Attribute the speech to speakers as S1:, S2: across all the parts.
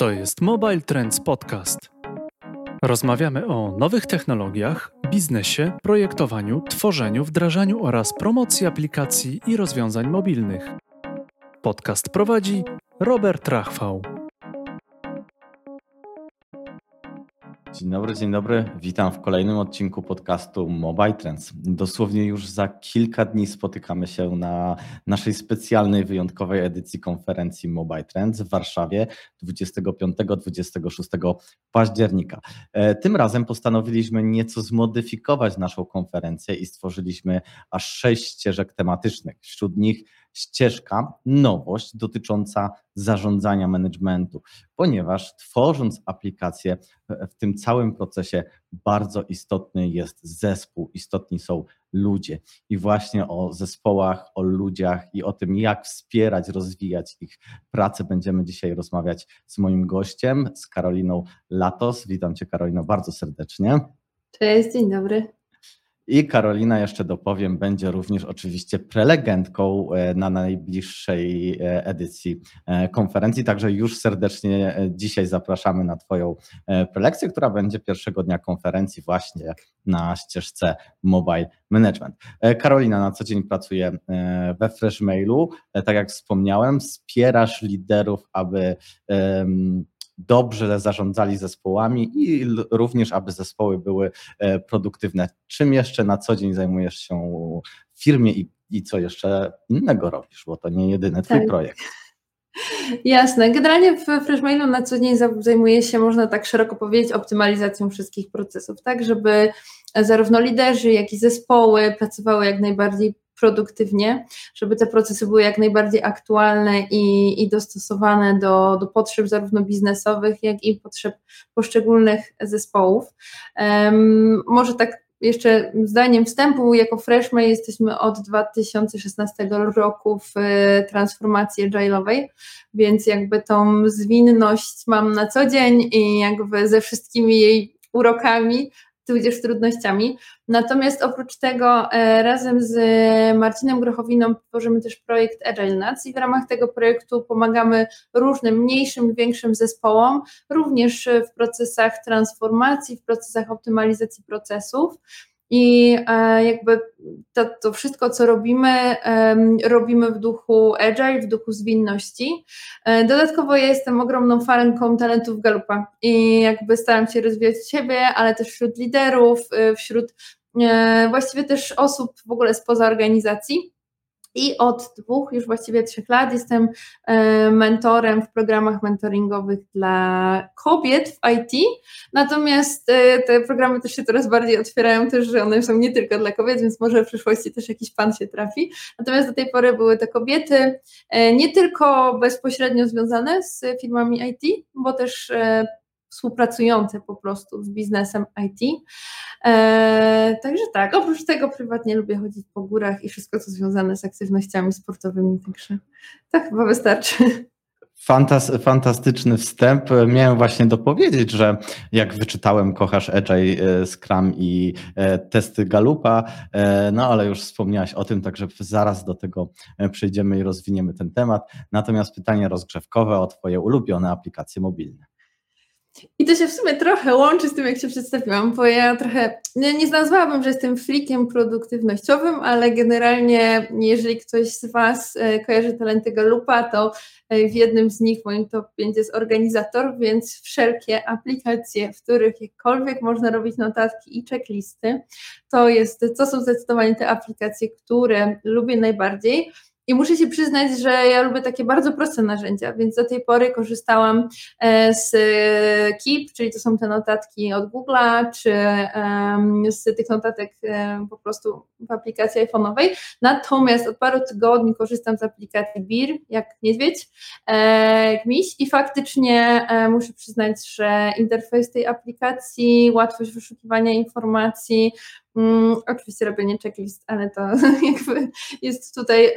S1: To jest Mobile Trends Podcast. Rozmawiamy o nowych technologiach, biznesie, projektowaniu, tworzeniu, wdrażaniu oraz promocji aplikacji i rozwiązań mobilnych. Podcast prowadzi Robert Rachwał.
S2: Dzień dobry, dzień dobry. Witam w kolejnym odcinku podcastu Mobile Trends. Dosłownie już za kilka dni spotykamy się na naszej specjalnej, wyjątkowej edycji konferencji Mobile Trends w Warszawie 25-26 października. E, tym razem postanowiliśmy nieco zmodyfikować naszą konferencję i stworzyliśmy aż sześć ścieżek tematycznych. Wśród nich ścieżka, nowość dotycząca zarządzania managementu, ponieważ tworząc aplikację w tym całym procesie bardzo istotny jest zespół, istotni są ludzie. I właśnie o zespołach, o ludziach i o tym, jak wspierać, rozwijać ich pracę, będziemy dzisiaj rozmawiać z moim gościem, z Karoliną Latos. Witam Cię, Karolino, bardzo serdecznie.
S3: Cześć, dzień dobry.
S2: I Karolina, jeszcze dopowiem, będzie również oczywiście prelegentką e, na najbliższej e, edycji e, konferencji. Także już serdecznie dzisiaj zapraszamy na Twoją prelekcję, która będzie pierwszego dnia konferencji właśnie na ścieżce Mobile Management. Karolina na co dzień pracuje we Freshmailu. Tak jak wspomniałem, wspierasz liderów, aby dobrze zarządzali zespołami i również, aby zespoły były e, produktywne. Czym jeszcze na co dzień zajmujesz się w firmie i, i co jeszcze innego robisz, bo to nie jedyny Twój tak. projekt.
S3: Jasne. Generalnie w Freshmailu na co dzień zajmuje się, można tak szeroko powiedzieć, optymalizacją wszystkich procesów, tak, żeby zarówno liderzy, jak i zespoły pracowały jak najbardziej produktywnie, żeby te procesy były jak najbardziej aktualne i, i dostosowane do, do potrzeb zarówno biznesowych, jak i potrzeb poszczególnych zespołów. Um, może tak jeszcze zdaniem wstępu, jako Freshman jesteśmy od 2016 roku w e, transformacji agile'owej, więc jakby tą zwinność mam na co dzień i jakby ze wszystkimi jej urokami tudzież trudnościami. Natomiast oprócz tego e, razem z Marcinem Grochowiną tworzymy też projekt Agile Nuts i w ramach tego projektu pomagamy różnym mniejszym, większym zespołom, również w procesach transformacji, w procesach optymalizacji procesów. I e, jakby to, to, wszystko, co robimy, robimy w duchu agile, w duchu zwinności. E, dodatkowo ja jestem ogromną fanką talentów Galupa i jakby staram się rozwijać siebie, ale też wśród liderów, e, wśród właściwie też osób w ogóle spoza organizacji. I od dwóch, już właściwie trzech lat jestem e, mentorem w programach mentoringowych dla kobiet w IT. Natomiast e, te programy też się coraz bardziej otwierają, też, że one są nie tylko dla kobiet, więc może w przyszłości też jakiś pan się trafi. Natomiast do tej pory były to kobiety e, nie tylko bezpośrednio związane z firmami IT, bo też współpracujące po prostu z biznesem IT. Eee, także tak, oprócz tego prywatnie lubię chodzić po górach i wszystko, co związane z aktywnościami sportowymi, także tak chyba wystarczy.
S2: Fantas, fantastyczny wstęp. Miałem właśnie dopowiedzieć, że jak wyczytałem, kochasz Agile, Scrum i e, testy Galupa, e, no ale już wspomniałaś o tym, także zaraz do tego e, przejdziemy i rozwiniemy ten temat. Natomiast pytanie rozgrzewkowe o Twoje ulubione aplikacje mobilne.
S3: I to się w sumie trochę łączy z tym, jak się przedstawiłam, bo ja trochę nie, nie nazwałabym, że jestem freakiem produktywnościowym, ale generalnie, jeżeli ktoś z Was e, kojarzy talenty Galupa, to e, w jednym z nich moim top 5 jest organizator, więc wszelkie aplikacje, w których jakkolwiek można robić notatki i checklisty, to, jest, to są zdecydowanie te aplikacje, które lubię najbardziej. I muszę się przyznać, że ja lubię takie bardzo proste narzędzia, więc do tej pory korzystałam e, z Keep, czyli to są te notatki od Google'a, czy z tych notatek e, po prostu w aplikacji iPhone'owej. Natomiast od paru tygodni korzystam z aplikacji BIR, jak niedźwiedź, e, jak miś i faktycznie muszę przyznać, że interfejs tej aplikacji, łatwość wyszukiwania informacji, Mm, oczywiście robienie checklist, ale to jakby jest tutaj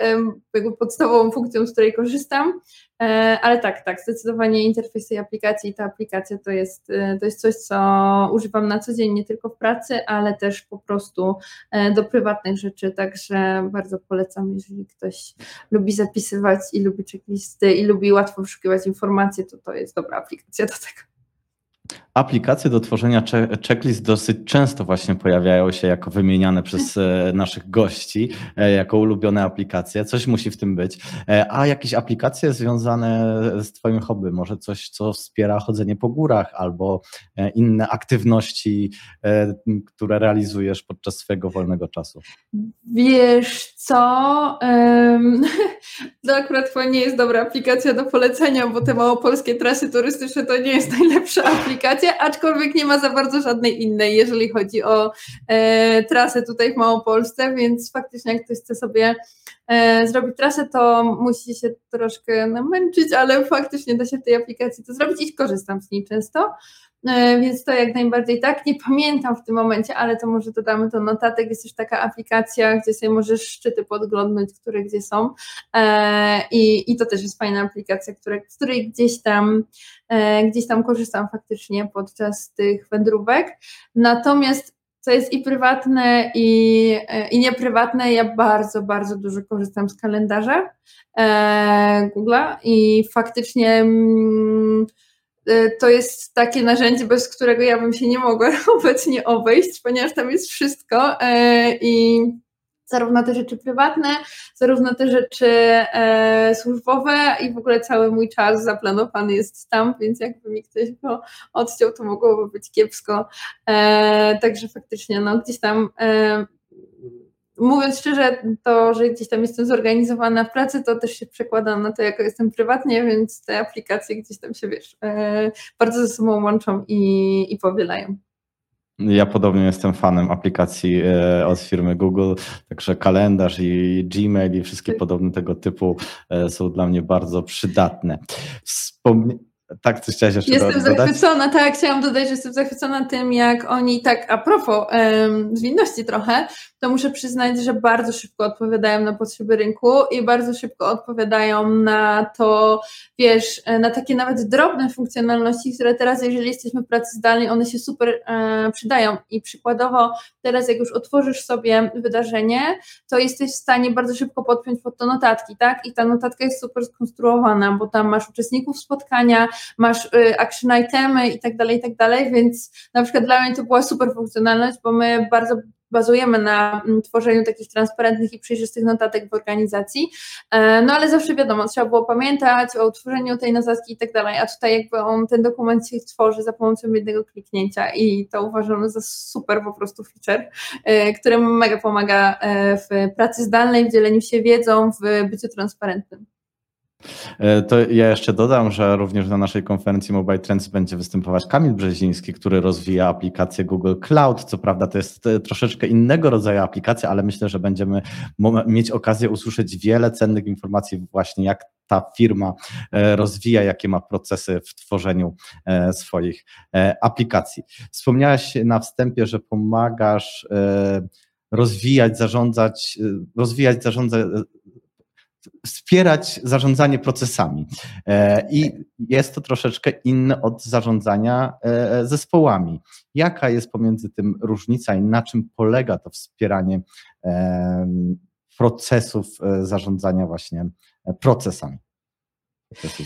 S3: jakby podstawową funkcją, z której korzystam. E, ale tak, tak, zdecydowanie interfejsy aplikacji i ta aplikacja to jest, e, to jest coś, co używam na co dzień, nie tylko w pracy, ale też po prostu e, do prywatnych rzeczy, także bardzo polecam, jeżeli ktoś lubi zapisywać i lubi checklisty i lubi łatwo wyszukiwać informacje, to to jest dobra aplikacja do tego.
S2: Aplikacje do tworzenia checklist dosyć często właśnie pojawiają się jako wymieniane przez e, naszych gości, e, jako ulubione aplikacje. Coś musi w tym być. E, a jakieś aplikacje związane z Twoim hobby? Może coś, co wspiera chodzenie po górach albo inne aktywności, które realizujesz podczas swojego wolnego czasu?
S3: Wiesz co? to akurat nie jest dobra aplikacja do polecenia, bo te małopolskie trasy turystyczne to nie jest najlepsza aplikacja aczkolwiek nie ma za bardzo żadnej innej, jeżeli chodzi o e, trasę tutaj w Małopolsce, więc faktycznie jak ktoś chce sobie e, zrobić trasę, to musi się troszkę namęczyć, ale faktycznie da się w tej aplikacji to zrobić i korzystam z niej często. E, więc to jak najbardziej tak. Nie pamiętam w tym momencie, ale to może dodamy do notatek. Jest już taka aplikacja, gdzie sobie możesz szczyty podglądnąć, które gdzie są. E, I, i to też jest fajna aplikacja, która, z której gdzieś tam, e, gdzieś tam korzystam faktycznie podczas tych wędrówek. Natomiast co jest i prywatne, i, i nieprywatne. Ja bardzo, bardzo dużo korzystam z kalendarza e, Google'a i faktycznie mm, to jest takie narzędzie, bez którego ja bym się nie mogła obecnie obejść, ponieważ tam jest wszystko y, i zarówno te rzeczy prywatne, zarówno te rzeczy e, służbowe i w ogóle cały mój czas zaplanowany jest tam, więc jakby mi ktoś go odciął, to mogłoby być kiepsko. E, także faktycznie no, gdzieś tam e, mówiąc szczerze, to, że gdzieś tam jestem zorganizowana w pracy, to też się przekłada na to, jak jestem prywatnie, więc te aplikacje gdzieś tam się, wiesz, e, bardzo ze sobą łączą i, i powielają.
S2: Ja podobnie jestem fanem aplikacji e, od firmy Google, także kalendarz i Gmail i wszystkie tak. podobne tego typu e, są dla mnie bardzo przydatne. Wspomnie tak, coś chciałaś jeszcze
S3: Jestem dodać? zachwycona, tak, chciałam dodać, że jestem zachwycona tym, jak oni tak, a propos um, zwinności trochę, to muszę przyznać, że bardzo szybko odpowiadają na potrzeby rynku i bardzo szybko odpowiadają na to, wiesz, na takie nawet drobne funkcjonalności, które teraz, jeżeli jesteśmy w pracy zdalnej, one się super e, przydają i przykładowo teraz, jak już otworzysz sobie wydarzenie, to jesteś w stanie bardzo szybko podpiąć pod to notatki, tak, i ta notatka jest super skonstruowana, bo tam masz uczestników spotkania, masz y, action itemy i tak dalej, i tak dalej, więc na przykład dla mnie to była super funkcjonalność, bo my bardzo bazujemy na mm, tworzeniu takich transparentnych i przejrzystych notatek w organizacji, e, no ale zawsze wiadomo, trzeba było pamiętać o utworzeniu tej notatki i tak dalej, a tutaj jakby on, ten dokument się tworzy za pomocą jednego kliknięcia i to uważam za super po prostu feature, e, który mega pomaga e, w pracy zdalnej, w dzieleniu się wiedzą, w byciu transparentnym.
S2: E, to ja jeszcze dodam, że również na naszej konferencji Mobile Trends będzie występować Kamil Brzeziński, który rozwija aplikację Google Cloud. Co prawda to jest e, troszeczkę innego rodzaju aplikacja, ale myślę, że będziemy mieć okazję usłyszeć wiele cennych informacji właśnie jak ta firma e, rozwija, jakie ma procesy w tworzeniu swoich aplikacji. Wspomniałaś na wstępie, że pomagasz rozwijać, zarządzać, rozwijać, zarządzać wspierać zarządzanie procesami. E, I jest to troszeczkę inne od zarządzania e, zespołami. Jaka jest pomiędzy tym różnica i na czym polega to wspieranie e, procesów zarządzania właśnie procesami?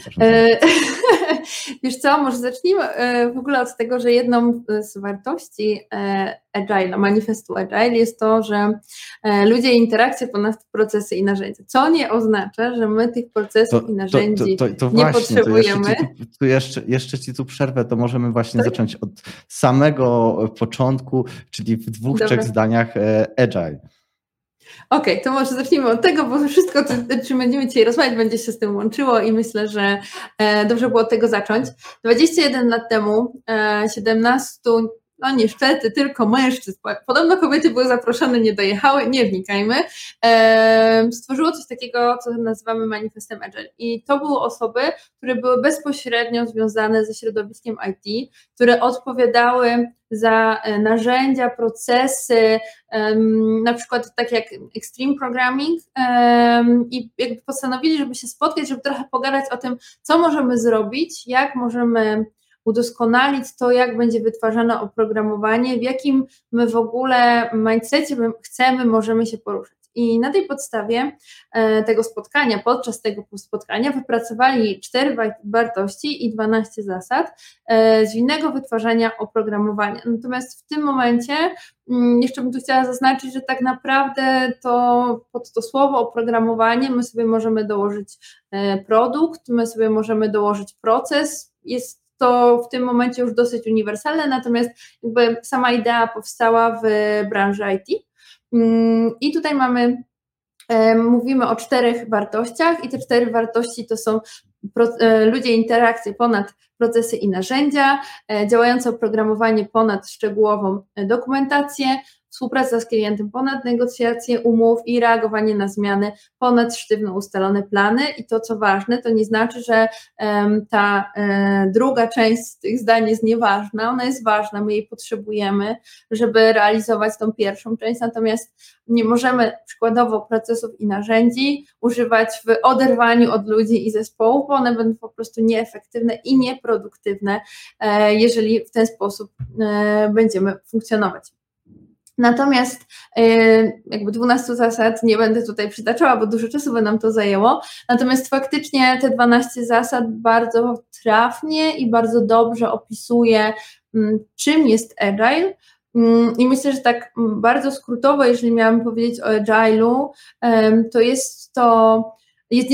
S3: Zarządzania. Wiesz co, może zacznijmy e, w ogóle od tego, że jedną z wartości e, Agile, manifestu Agile jest to, że e, ludzie i interakcje ponad procesy i narzędzia, co nie oznacza, że my tych procesów to, i narzędzi to, to, nie właśnie, potrzebujemy.
S2: Jeszcze ci, tu, jeszcze, jeszcze ci tu przerwę, to możemy właśnie tak? zacząć od samego początku, czyli w dwóch, Dobra. trzech zdaniach Agile.
S3: Okej, okay, to może zacznijmy od tego, bo wszystko, co, czym będziemy dzisiaj rozmawiać, będzie się z tym łączyło i myślę, że e, dobrze było od tego zacząć. 21 lat temu, e, 17 no niestety tylko mężczyzn, podobno kobiety były zaproszone, nie dojechały, nie wnikajmy, stworzyło coś takiego, co nazywamy manifestem Agile. I to były osoby, które były bezpośrednio związane ze środowiskiem IT, które odpowiadały za e, narzędzia, procesy, na przykład tak jak Extreme Programming. I jakby postanowili, żeby się spotkać, żeby trochę pogadać o tym, co możemy zrobić, jak możemy udoskonalić to, jak będzie wytwarzane oprogramowanie, w jakim my w ogóle mindsetie chcemy, możemy się poruszać. I na tej podstawie e, tego spotkania, podczas tego spotkania, wypracowali cztery wartości i 12 zasad e, zwinnego wytwarzania oprogramowania. Natomiast w tym momencie mm, jeszcze bym tu chciała zaznaczyć, że tak naprawdę to pod to słowo oprogramowanie my sobie możemy dołożyć e, produkt, my sobie możemy dołożyć proces. Jest to w tym momencie już dosyć uniwersalne, natomiast jakby sama idea powstała w branży IT. Mm, I tutaj mamy, mówimy o czterech wartościach, i te cztery wartości to są e, ludzie, interakcje ponad procesy i narzędzia, e, działające oprogramowanie ponad szczegółową e, dokumentację, współpraca z klientem ponad negocjacje umów i reagowanie na zmiany ponad sztywno ustalone plany. I to, co ważne, to nie znaczy, że ta um, druga część tych zdań jest nieważna, ona jest ważna, my jej potrzebujemy, żeby realizować tą pierwszą część, natomiast nie możemy przykładowo procesów i narzędzi używać w oderwaniu od ludzi i zespołów, bo one będą po prostu nieefektywne i nieproduktywne, e, jeżeli w ten sposób e, będziemy funkcjonować. Natomiast y, jakby 12 zasad nie będę tutaj przytaczała, bo dużo czasu by nam to zajęło. Natomiast faktycznie te 12 zasad bardzo trafnie i bardzo dobrze opisuje, mm, czym jest agile. Mm, I myślę, że tak bardzo skrótowo, jeżeli miałam powiedzieć o agile'u, to jest to jest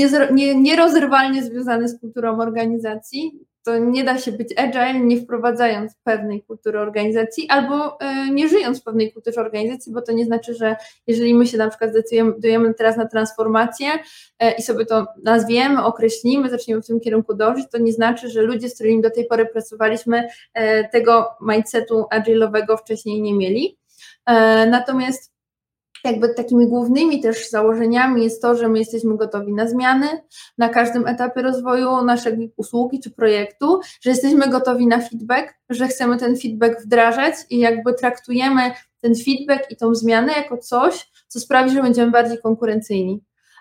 S3: nierozerwalnie związane z kulturą organizacji to nie da się być agile, nie wprowadzając pewnej kultury organizacji albo e, nie żyjąc w pewnej kulturze organizacji, bo to nie znaczy, że jeżeli my się na przykład zdecydujemy teraz na transformację e, i sobie to nazwiemy, określimy, zaczniemy w tym kierunku dążyć, to nie znaczy, że ludzie, z którymi do tej pory pracowaliśmy, e, tego mindsetu agile'owego wcześniej nie mieli. Natomiast jakby takimi głównymi też założeniami jest to, że my jesteśmy gotowi na zmiany na każdym etapie rozwoju naszej usługi czy projektu, że jesteśmy gotowi na feedback, że chcemy ten feedback wdrażać i jakby traktujemy ten feedback i tą zmianę jako coś, co sprawi, że będziemy bardziej konkurencyjni.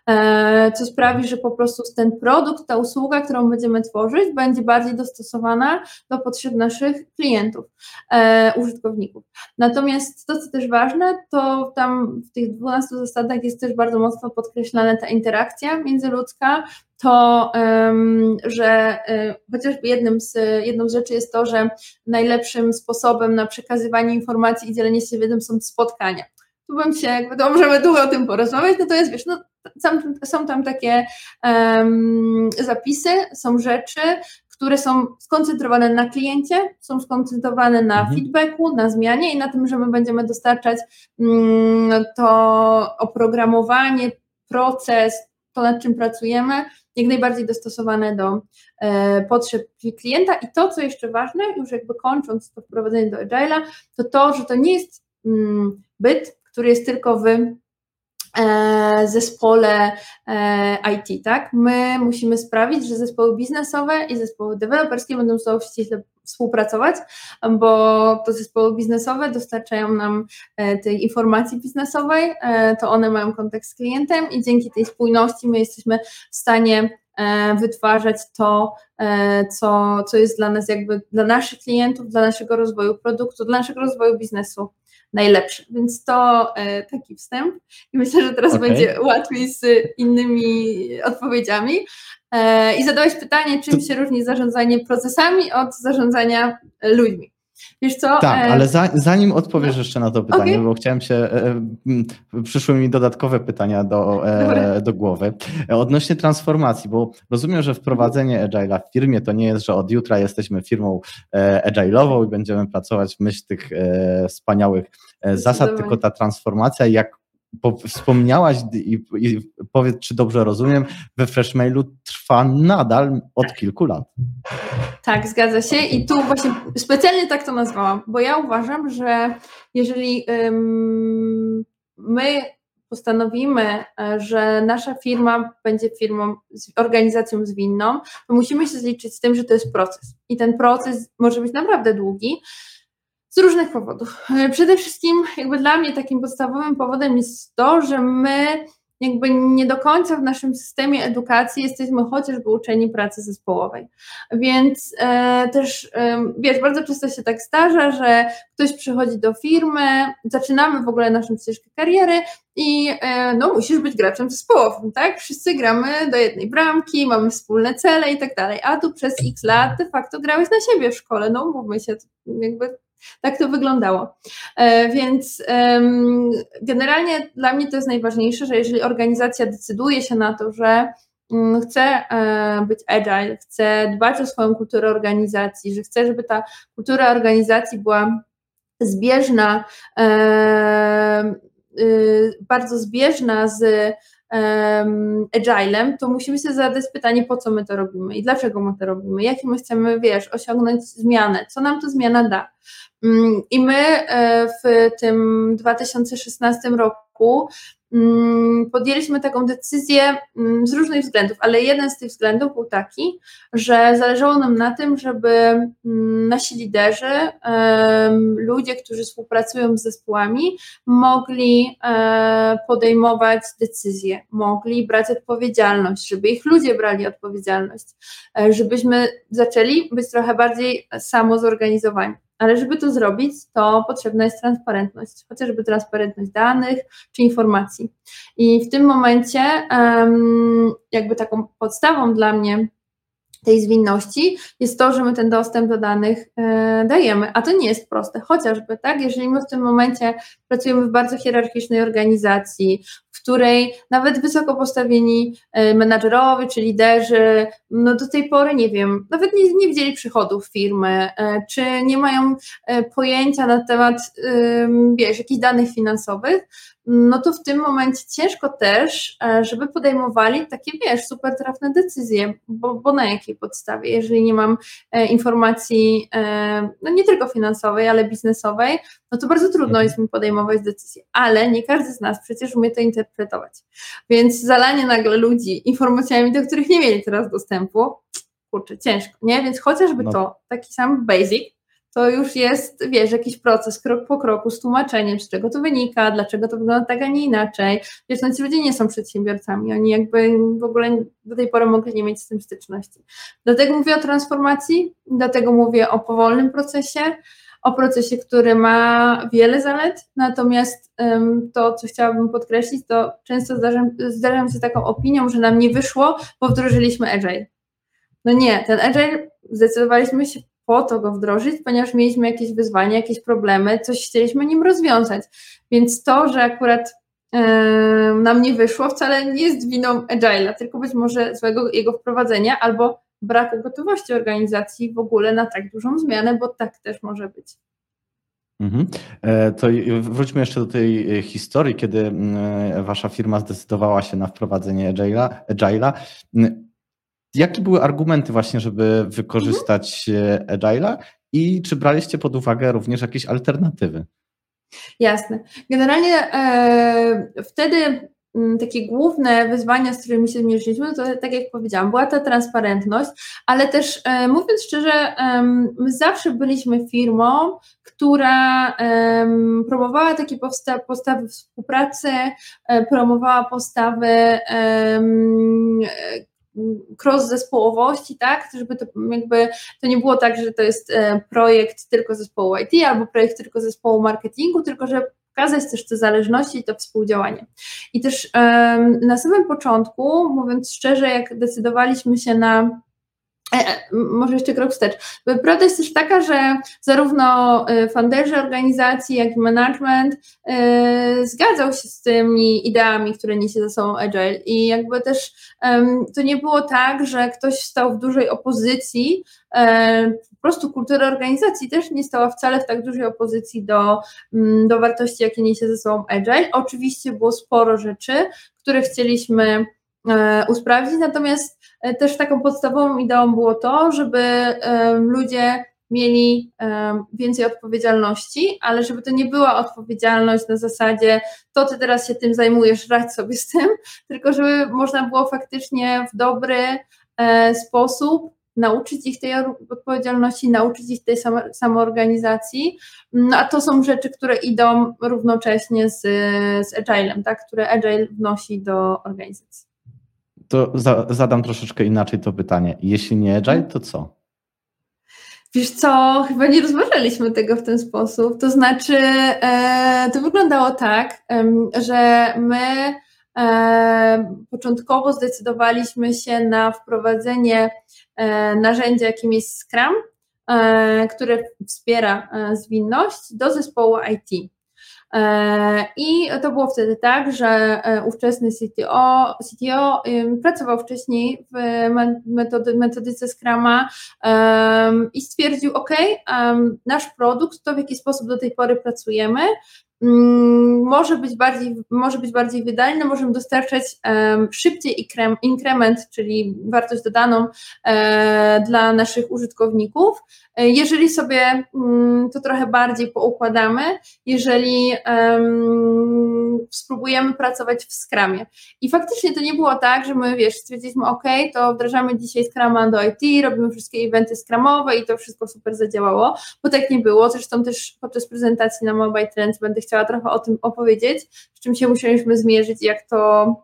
S3: E, co sprawi, że po prostu ten produkt, ta usługa, którą będziemy tworzyć, będzie bardziej dostosowana do potrzeb naszych klientów, e, użytkowników. Natomiast to, co też ważne, to tam w tych 12 zasadach jest też bardzo mocno podkreślana ta interakcja międzyludzka, to, że e, chociażby jednym z, jedną z rzeczy jest to, że najlepszym sposobem na przekazywanie informacji i dzielenie się wiedzą są spotkania tu bym się, jakby to możemy długo o tym porozmawiać, natomiast wiesz, no, sam, są tam takie um, zapisy, są rzeczy, które są skoncentrowane na kliencie, są skoncentrowane na mhm. feedbacku, na zmianie i na tym, że my będziemy dostarczać um, to oprogramowanie, proces, to nad czym pracujemy, jak najbardziej dostosowane do e, potrzeb klienta. I to, co jeszcze ważne, już jakby kończąc to wprowadzenie do Agile'a, to to, że to nie jest mm, byt, który jest tylko w e, zespole e, IT, tak? My musimy sprawić, że zespoły biznesowe i zespoły deweloperskie będą ze sobą ściśle współpracować, bo to zespoły biznesowe dostarczają nam e, tej informacji biznesowej, to one mają kontakt z klientem i dzięki tej spójności my jesteśmy w stanie wytwarzać to, co, co jest dla nas jakby, dla naszych klientów, dla naszego rozwoju produktu, dla naszego rozwoju biznesu najlepszy. Więc to e, taki wstęp i myślę, że teraz okay. będzie łatwiej z innymi odpowiedziami. E, I zadałeś pytanie, czym się różni zarządzanie procesami od zarządzania ludźmi. Wiesz co?
S2: Tak, e, ale za, zanim odpowiesz jeszcze na to pytanie, okay. bo chciałem się, e, e, przyszły mi dodatkowe pytania do, do głowy. Odnośnie transformacji, bo rozumiem, że wprowadzenie Agile'a w firmie to nie jest, że od jutra jesteśmy firmą Agile'ową i będziemy pracować w myśl tych wspaniałych zasad, tylko ta transformacja, jak wspomniałaś i, i powiedz, czy dobrze rozumiem, we Freshmailu trwa nadal od kilku lat.
S3: Tak, zgadza się i tu właśnie specjalnie tak to nazwałam, bo ja uważam, że jeżeli um, my postanowimy, e, że nasza firma będzie firmą, organizacją zwinną, to musimy się zliczyć z tym, że to jest proces. I ten proces może być naprawdę długi z różnych powodów. E, przede wszystkim, jakby dla mnie takim podstawowym powodem jest to, że my jakby nie do końca w naszym systemie edukacji jesteśmy chociażby uczeni pracy zespołowej. Więc e, też, e, wiesz, bardzo często się tak zdarza, że ktoś przychodzi do firmy, zaczynamy w ogóle naszą ścieżkę kariery i e, no musisz być graczem zespołowym, tak? Wszyscy gramy do jednej bramki, mamy wspólne cele i tak dalej, a tu przez x lat de facto grałeś na siebie w szkole, no mówmy się, jakby tak to wyglądało. E, więc generalnie dla mnie to jest najważniejsze, że jeżeli organizacja decyduje się na to, że mm, chce e, być agile, chce dbać o swoją kulturę organizacji, że chce, żeby ta kultura organizacji była zbieżna, y, bardzo zbieżna z agilem, to musimy sobie zadać pytanie, po co my to robimy i dlaczego my to robimy, jakie my chcemy, wiesz, osiągnąć zmianę, co nam to zmiana da. Mm, I my e, w tym 2016 roku mm, podjęliśmy taką decyzję mm, z różnych względów, ale jeden z tych względów był taki, że zależało nam na tym, żeby nasi liderzy, ludzie, którzy współpracują z zespołami, mogli e, podejmować decyzje, mogli brać odpowiedzialność, żeby ich ludzie brali odpowiedzialność, e, żebyśmy zaczęli być trochę bardziej samozorganizowani. Ale żeby to zrobić, to potrzebna jest transparentność, chociażby transparentność danych czy informacji. I w tym momencie, jakby taką podstawą dla mnie tej zwinności jest to, że my ten dostęp do danych e, dajemy, a to nie jest proste, chociażby, tak, jeżeli my w tym momencie pracujemy w bardzo hierarchicznej organizacji, w której nawet wysoko postawieni e, menadżerowie czy liderzy, no do tej pory, nie wiem, nawet nie, nie widzieli przychodów firmy, e, czy nie mają pojęcia na temat, wiesz, jakichś danych finansowych, no to w tym momencie ciężko też, e, żeby podejmowali takie, wiesz, super trafne decyzje, bo, bo na jakiej podstawie, jeżeli nie mam e, informacji, e, no nie tylko finansowej, ale biznesowej, no to bardzo trudno mhm. jest mi podejmować decyzje, ale nie każdy z nas przecież umie to interpretować, więc zalanie nagle ludzi informacjami, do których nie mieli teraz dostępu, kurczę, ciężko, nie? Więc chociażby no. to, taki sam basic, to już jest, wiesz, jakiś proces krok po kroku z tłumaczeniem, z czego to wynika, dlaczego to wygląda tak, a nie inaczej. Wiesz, no ci ludzie nie są przedsiębiorcami, oni jakby w ogóle do tej pory mogli nie mieć z tym styczności. Dlatego mówię o transformacji, dlatego mówię o powolnym procesie, o procesie, który ma wiele zalet, natomiast to, co chciałabym podkreślić, to często zdarzam, zdarzam się taką opinią, że nam nie wyszło, bo wdrożyliśmy Agile. No nie, ten Agile zdecydowaliśmy się po to go wdrożyć, ponieważ mieliśmy jakieś wyzwania, jakieś problemy, coś chcieliśmy nim rozwiązać. Więc to, że akurat nam nie wyszło, wcale nie jest winą Agile'a, tylko być może złego jego wprowadzenia albo braku gotowości organizacji w ogóle na tak dużą zmianę, bo tak też może być.
S2: Mhm. E, to wróćmy jeszcze do tej e, historii, kiedy mm, wasza firma zdecydowała się na wprowadzenie Agile'a. Jakie były argumenty właśnie, żeby wykorzystać. Agile'a i czy braliście pod uwagę również jakieś alternatywy?
S3: Jasne. Generalnie e, wtedy takie główne wyzwania, z którymi się zmierzyliśmy, to tak jak powiedziałam, była ta transparentność, ale też e, mówiąc szczerze, e, my zawsze byliśmy firmą, która promowała takie postawy współpracy, e, promowała postawy cross zespołowości, tak, żeby to jakby to nie było tak, że to jest e, projekt tylko zespołu IT albo projekt tylko zespołu marketingu, tylko że pokazać też te zależności i to współdziałanie. I też um, na samym początku, mówiąc szczerze, jak decydowaliśmy się na E, e, może jeszcze krok wstecz. Prawda jest też taka, że zarówno e, funderzy organizacji, jak i management zgadzał się z tymi ideami, które niesie ze sobą Agile i jakby też to nie było tak, że ktoś stał w dużej opozycji, po prostu kultura organizacji też nie stała wcale w tak dużej opozycji do, mm, do wartości, jakie niesie ze sobą Agile. Oczywiście było sporo rzeczy, które chcieliśmy usprawnić, natomiast też taką podstawową ideą było to, żeby ludzie mieli więcej odpowiedzialności, ale żeby to nie była odpowiedzialność na zasadzie to ty teraz się tym zajmujesz, radź sobie z tym, tylko żeby można było faktycznie w dobry e, sposób nauczyć ich tej odpowiedzialności, nauczyć ich tej samoorganizacji, no a to są rzeczy, które idą równocześnie z, z Agilem, tak, które Agile wnosi do organizacji.
S2: To za, zadam troszeczkę inaczej to pytanie. Jeśli nie Agile, to co?
S3: Wiesz co, chyba nie rozważaliśmy tego w ten sposób. To znaczy, e, to wyglądało tak, że my początkowo zdecydowaliśmy się na wprowadzenie e, narzędzia, jakim jest Scrum, e, które wspiera e, zwinność do zespołu IT. I to było wtedy tak, że ówczesny CTO, CTO pracował wcześniej w metody, metodyce Scrama i stwierdził, OK, nasz produkt, to w jaki sposób do tej pory pracujemy, może być bardziej, może być bardziej wydajny, możemy dostarczać szybciej inkrement, czyli wartość dodaną e, dla naszych użytkowników. E, jeżeli sobie mm, to trochę bardziej poukładamy, jeżeli spróbujemy pracować w Scrumie. I faktycznie to nie było tak, że my, wiesz, stwierdziliśmy, OK, to wdrażamy dzisiaj Scrama do IT, robimy wszystkie eventy Scrumowe i to wszystko super zadziałało, bo tak nie było. Zresztą też podczas prezentacji na Mobile Trends będę chciała chciała trochę o tym opowiedzieć, z czym się musieliśmy zmierzyć, jak to,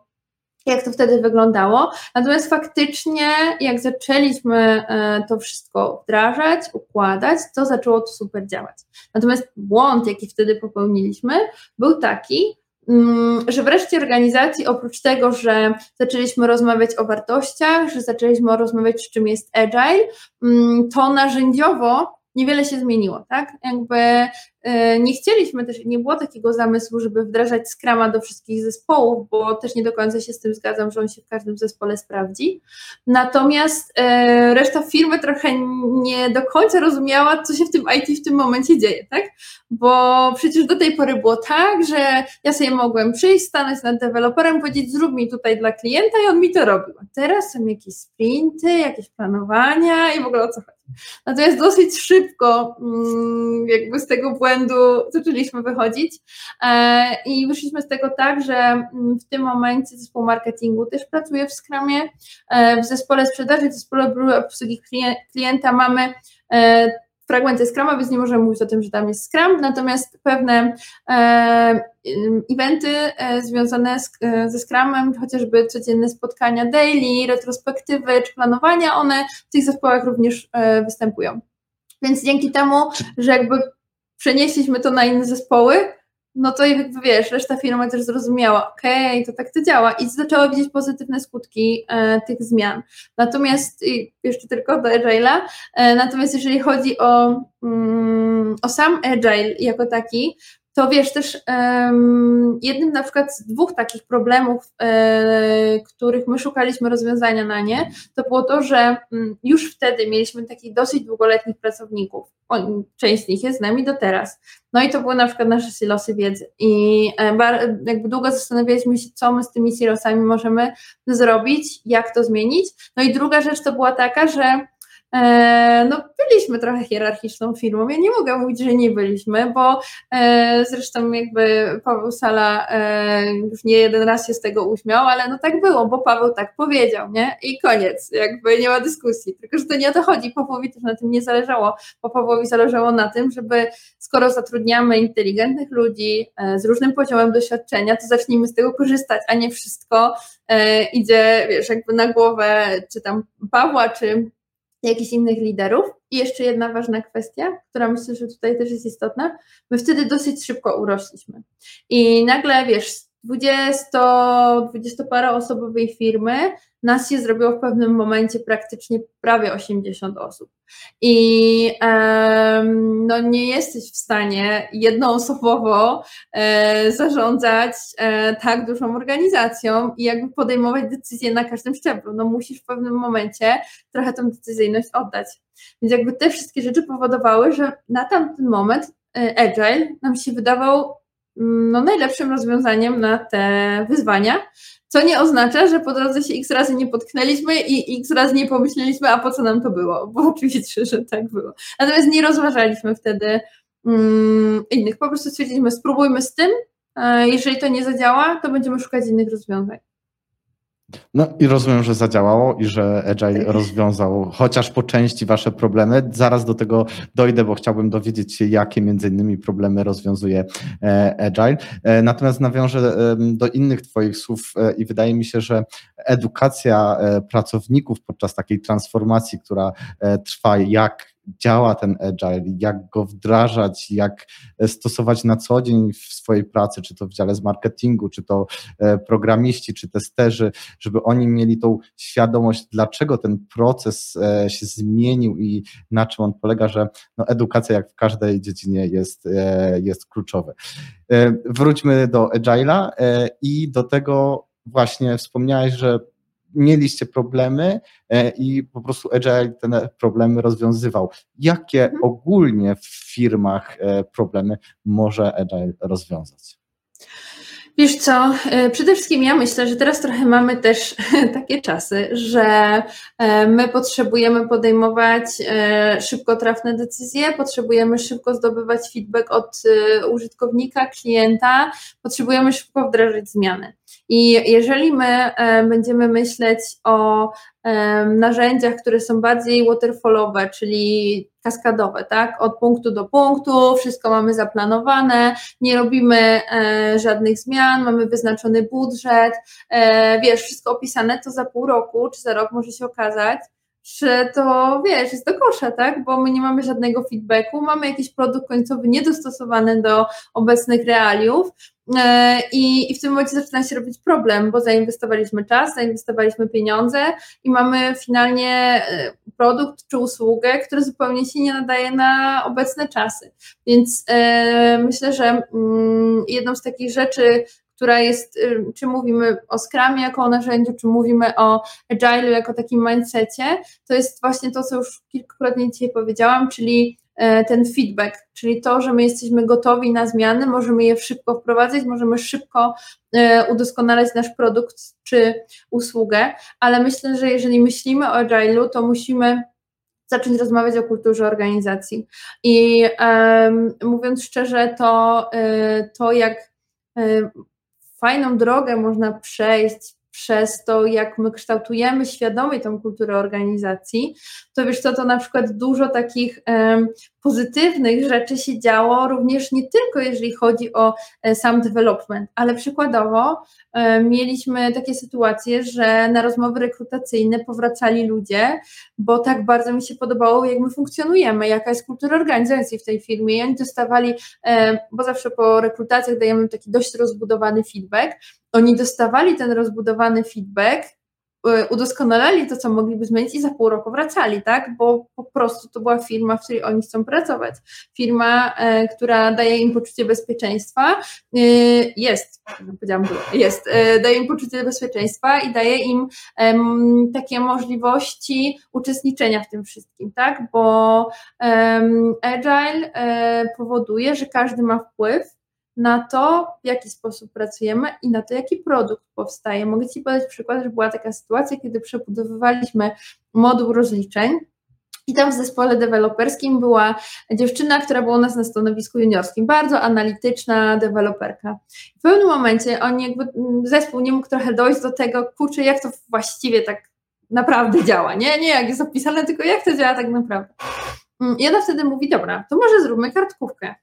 S3: jak to wtedy wyglądało. Natomiast faktycznie, jak zaczęliśmy e, to wszystko wdrażać, układać, to zaczęło to super działać. Natomiast błąd, jaki wtedy popełniliśmy, był taki, mm, że wreszcie organizacji, oprócz tego, że zaczęliśmy rozmawiać o wartościach, że zaczęliśmy rozmawiać, czym jest agile, mm, to narzędziowo niewiele się zmieniło, tak? Jakby e, nie chcieliśmy też, nie było takiego zamysłu, żeby wdrażać Scrama do wszystkich zespołów, bo też nie do końca się z tym zgadzam, że on się w każdym zespole sprawdzi. Natomiast e, reszta firmy trochę nie do końca rozumiała, co się w tym IT w tym momencie dzieje, tak? Bo przecież do tej pory było tak, że ja sobie mogłem przyjść, stanąć nad deweloperem, powiedzieć, zrób mi tutaj dla klienta i on mi to robił. A teraz są jakieś sprinty, jakieś planowania i w ogóle o co chodzi. Natomiast dosyć szybko mm, jakby z tego błędu zaczęliśmy wychodzić e, i wyszliśmy z tego tak, że mm, w tym momencie zespół marketingu też pracuje w Scrumie, e, w zespole sprzedaży, w zespole obsługi klienta mamy e, fragmenty Scruma, więc nie możemy mówić o tym, że tam jest Scrum, natomiast pewne e, eventy e, związane z, e, ze Scrumem, chociażby codzienne spotkania daily, retrospektywy czy planowania, one w tych zespołach również e, występują. Więc dzięki temu, że jakby przenieśliśmy to na inne zespoły, no to jakby wiesz, reszta firmy też zrozumiała, okej, okay, to tak to działa i zaczęła widzieć pozytywne skutki e, tych zmian. Natomiast, jeszcze tylko do Agile'a, e, natomiast jeżeli chodzi o, mm, o sam Agile jako taki, to wiesz, też jednym na przykład z dwóch takich problemów, e, których my szukaliśmy rozwiązania na nie, to było to, że um, już wtedy mieliśmy takich dosyć długoletnich pracowników. Część z nich jest z nami do teraz. No i to były na przykład nasze silosy wiedzy. I e, jakby długo zastanawialiśmy się, co my z tymi silosami możemy zrobić, jak to zmienić. No i druga rzecz to była taka, że no, byliśmy trochę hierarchiczną firmą. Ja nie mogę mówić, że nie byliśmy, bo e, zresztą jakby Paweł Sala e, już nie jeden raz się z tego uśmiał, ale no tak było, bo Paweł tak powiedział, nie? I koniec, jakby nie ma dyskusji. Tylko, że to nie o to chodzi. Pawłowi też na tym nie zależało, bo Pawłowi zależało na tym, żeby skoro zatrudniamy inteligentnych ludzi z różnym poziomem doświadczenia, to zacznijmy z tego korzystać, a nie wszystko idzie, wiesz, jakby na głowę, czy tam Pawła, czy jakichś innych liderów. I jeszcze jedna ważna kwestia, która myślę, że tutaj też jest istotna. My wtedy dosyć szybko urośliśmy. I nagle, wiesz, 20, parę osobowej firmy nas się zrobiło w pewnym momencie praktycznie prawie 80 osób. I um, no nie jesteś w stanie jednoosobowo e, zarządzać e, tak dużą organizacją i jakby podejmować decyzje na każdym szczeblu. No musisz w pewnym momencie trochę tą decyzyjność oddać. Więc jakby te wszystkie rzeczy powodowały, że na tamten moment e, Agile nam się wydawał no, najlepszym rozwiązaniem na te wyzwania. Co nie oznacza, że po drodze się x razy nie potknęliśmy i x razy nie pomyśleliśmy, a po co nam to było, bo oczywiście, że tak było. Natomiast nie rozważaliśmy wtedy mm, innych. Po prostu stwierdziliśmy, spróbujmy z tym, e, jeżeli to nie zadziała, to będziemy szukać innych rozwiązań.
S2: No i rozumiem, że zadziałało i że Agile rozwiązał chociaż po części Wasze problemy. Zaraz do tego dojdę, bo chciałbym dowiedzieć się, jakie między innymi problemy rozwiązuje e, Agile. E, natomiast nawiążę do innych Twoich słów e, i wydaje mi się, że edukacja pracowników podczas takiej transformacji, która trwa, jak działa ten agile, jak go wdrażać, jak stosować na co dzień w swojej pracy, czy to w dziale z marketingu, czy to e, programiści, czy testerzy, żeby oni mieli tą świadomość, dlaczego ten proces e, się zmienił i na czym on polega, że no, edukacja jak w każdej dziedzinie jest, e, jest kluczowa. Wróćmy do agile'a i do tego właśnie wspomniałeś, że mieliście problemy e, i po prostu Agile te problemy rozwiązywał. Jakie mhm. ogólnie w firmach e, problemy może Agile rozwiązać?
S3: Wiesz co, e, przede wszystkim ja myślę, że teraz trochę mamy też takie czasy, że my potrzebujemy podejmować szybko trafne decyzje, potrzebujemy szybko zdobywać feedback od użytkownika, klienta, potrzebujemy szybko wdrażać zmiany. I jeżeli my e, będziemy myśleć o e, narzędziach, które są bardziej waterfallowe, czyli kaskadowe, tak? Od punktu do punktu, wszystko mamy zaplanowane, nie robimy e, żadnych zmian, mamy wyznaczony budżet, wiesz, wszystko opisane, to za pół roku czy za rok może się okazać, że to wiesz, jest do kosza, tak? Bo my nie mamy żadnego feedbacku, mamy jakiś produkt końcowy niedostosowany do obecnych realiów, E, I, I w tym momencie zaczyna się robić problem, bo zainwestowaliśmy czas, zainwestowaliśmy pieniądze i mamy finalnie e, produkt czy usługę, który zupełnie się nie nadaje na obecne czasy. Więc e, myślę, że mm, jedną z takich rzeczy, która jest, czy mówimy o Scrumie jako o narzędziu, czy mówimy o Agile'u jako takim mindsetie, to jest właśnie to, co już kilkukrotnie dzisiaj powiedziałam, czyli E, ten feedback, czyli to, że my jesteśmy gotowi na zmiany, możemy je szybko wprowadzać, możemy szybko e, udoskonalać nasz produkt czy usługę, ale myślę, że jeżeli myślimy o Agile'u, to musimy zacząć rozmawiać o kulturze organizacji. I um, mówiąc szczerze, to, e, to jak fajną drogę można przejść przez to, jak my kształtujemy świadomie tą kulturę organizacji, to wiesz co, to na przykład dużo takich pozytywnych rzeczy się działo, również nie tylko jeżeli chodzi o e, sam development, ale przykładowo e, mieliśmy takie sytuacje, że na rozmowy rekrutacyjne powracali ludzie, bo tak bardzo mi się podobało, jak my funkcjonujemy, jaka jest kultura organizacji w tej firmie. I oni dostawali, e, bo zawsze po rekrutacjach dajemy taki dość rozbudowany feedback, oni dostawali ten rozbudowany feedback Y, udoskonalali to, co mogliby zmienić i za pół roku wracali, tak? Bo po prostu to była firma, w której oni chcą pracować. Firma, e, która daje im poczucie bezpieczeństwa, y, jest, powiedziałam, jest, e, daje im poczucie bezpieczeństwa i daje im takie możliwości uczestniczenia w tym wszystkim, tak? Bo Agile e, powoduje, że każdy ma wpływ na to, w jaki sposób pracujemy i na to, jaki produkt powstaje. Mogę Ci podać przykład, że była taka sytuacja, kiedy przebudowywaliśmy moduł rozliczeń. I tam w zespole deweloperskim była dziewczyna, która była u nas na stanowisku juniorskim, bardzo analityczna deweloperka. W pewnym momencie on jakby, zespół nie mógł trochę dojść do tego, kurczę, jak to właściwie tak naprawdę działa, nie? Nie jak jest opisane, tylko jak to działa tak naprawdę. I ona wtedy mówi, dobra, to może zróbmy kartkówkę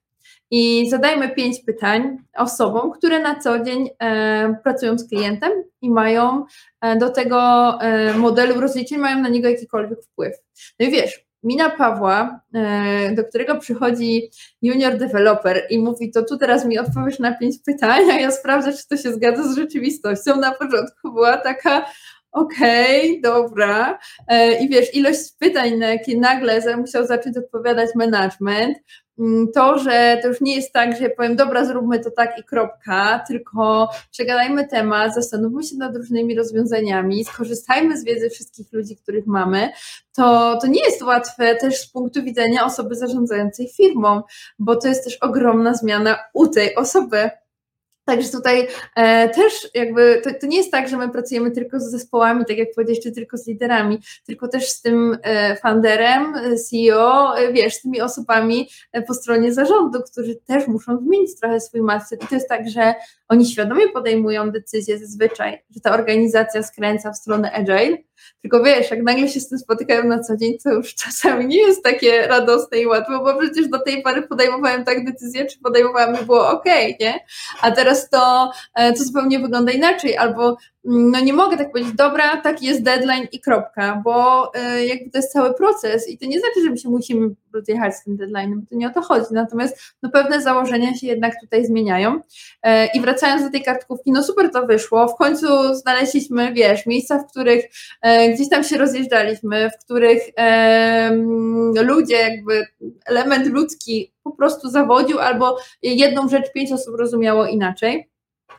S3: i zadajmy pięć pytań osobom, które na co dzień e, pracują z klientem i mają e, do tego e, modelu rozliczeń, mają na niego jakikolwiek wpływ. No i wiesz, mina Pawła, do którego przychodzi junior developer i mówi, to tu teraz mi odpowiesz na pięć pytań, a ja sprawdzę, czy to się zgadza z rzeczywistością. Na początku była taka, okej, okay, dobra. I wiesz, ilość pytań, na jakie nagle musiał zacząć odpowiadać management, to, że to już nie jest tak, że powiem, dobra, zróbmy to tak i kropka, tylko przegadajmy temat, zastanówmy się nad różnymi rozwiązaniami, skorzystajmy z wiedzy wszystkich ludzi, których mamy, to, to nie jest łatwe też z punktu widzenia osoby zarządzającej firmą, bo to jest też ogromna zmiana u tej osoby. Także tutaj e, też jakby to, to, nie jest tak, że my pracujemy tylko z zespołami, tak jak powiedziałeś, czy tylko z liderami, tylko też z tym e, funderem, CEO, e, wiesz, z tymi osobami e, po stronie zarządu, którzy też muszą zmienić trochę swój mindset. I to jest tak, że oni świadomie podejmują decyzje zazwyczaj, że ta organizacja skręca w stronę agile, tylko wiesz, jak nagle się z tym spotykają na co dzień, to już czasami nie jest takie radosne i łatwe, bo przecież do tej pory podejmowałem tak decyzję, czy podejmowałam i było ok, nie? A teraz to, e, to zupełnie wygląda inaczej, albo no nie mogę tak powiedzieć, dobra, taki jest deadline i kropka, bo y, jakby to jest cały proces i to nie znaczy, że my się musimy rozjechać z tym deadline'em, to nie o to chodzi, natomiast no pewne założenia się jednak tutaj zmieniają. Y, i wracając do tej kartkówki, no super to wyszło, w końcu znaleźliśmy, wiesz, miejsca, w których y, gdzieś tam się rozjeżdżaliśmy, w których ludzie, jakby element ludzki po prostu zawodził albo jedną rzecz pięć osób rozumiało inaczej.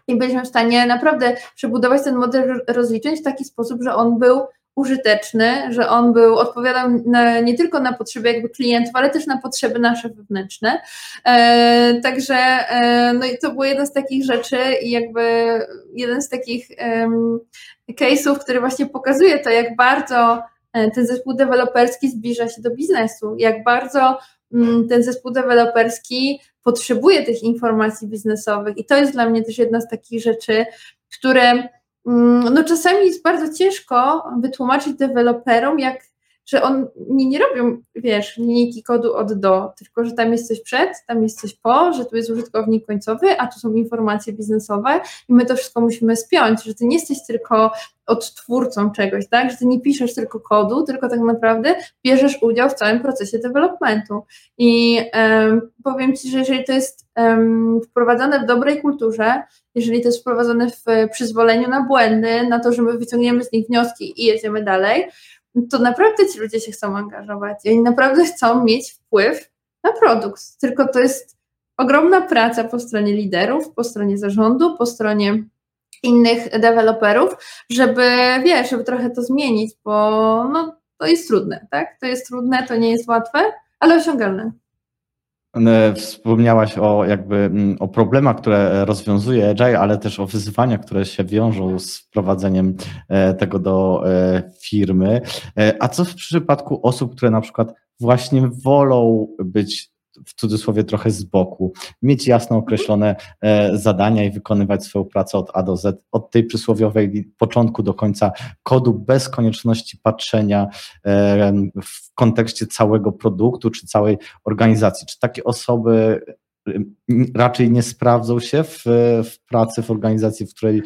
S3: I byliśmy w stanie naprawdę przebudować ten model rozliczeń w taki sposób, że on był użyteczny, że on był, odpowiadał na, nie tylko na potrzeby jakby klientów, ale też na potrzeby nasze wewnętrzne. E, także e, no i to było jedna z takich rzeczy i jakby jeden z takich um, case'ów, który właśnie pokazuje to, jak bardzo e, ten zespół deweloperski zbliża się do biznesu, jak bardzo um, ten zespół deweloperski potrzebuje tych informacji biznesowych i to jest dla mnie też jedna z takich rzeczy, które no czasami jest bardzo ciężko wytłumaczyć deweloperom, jak że oni nie robią, wiesz, linijki kodu od do, tylko że tam jest coś przed, tam jest coś po, że tu jest użytkownik końcowy, a tu są informacje biznesowe i my to wszystko musimy spiąć, że ty nie jesteś tylko odtwórcą czegoś, tak, że ty nie piszesz tylko kodu, tylko tak naprawdę bierzesz udział w całym procesie developmentu. I um, powiem Ci, że jeżeli to jest um, wprowadzone w dobrej kulturze, jeżeli to jest wprowadzone w przyzwoleniu na błędy, na to, że my wyciągniemy z nich wnioski i jedziemy dalej, to naprawdę ci ludzie się chcą angażować i oni naprawdę chcą mieć wpływ na produkt. Tylko to jest ogromna praca po stronie liderów, po stronie zarządu, po stronie innych deweloperów, żeby, wiesz, żeby trochę to zmienić, bo no, to jest trudne, tak? To jest trudne, to nie jest łatwe, ale osiągalne.
S2: E, wspomniałaś o jakby mm, o problemach, które rozwiązuje Agile, ale też o wyzwaniach, które się wiążą z wprowadzeniem e, tego do e, firmy. A co w przypadku osób, które na przykład właśnie wolą być w cudzysłowie trochę z boku, mieć jasno określone e, zadania i wykonywać swoją pracę od A do Z, od tej przysłowiowej początku do końca kodu, bez konieczności patrzenia e, w kontekście całego produktu czy całej organizacji. Czy takie osoby raczej nie sprawdzą się w, w pracy, w organizacji, w której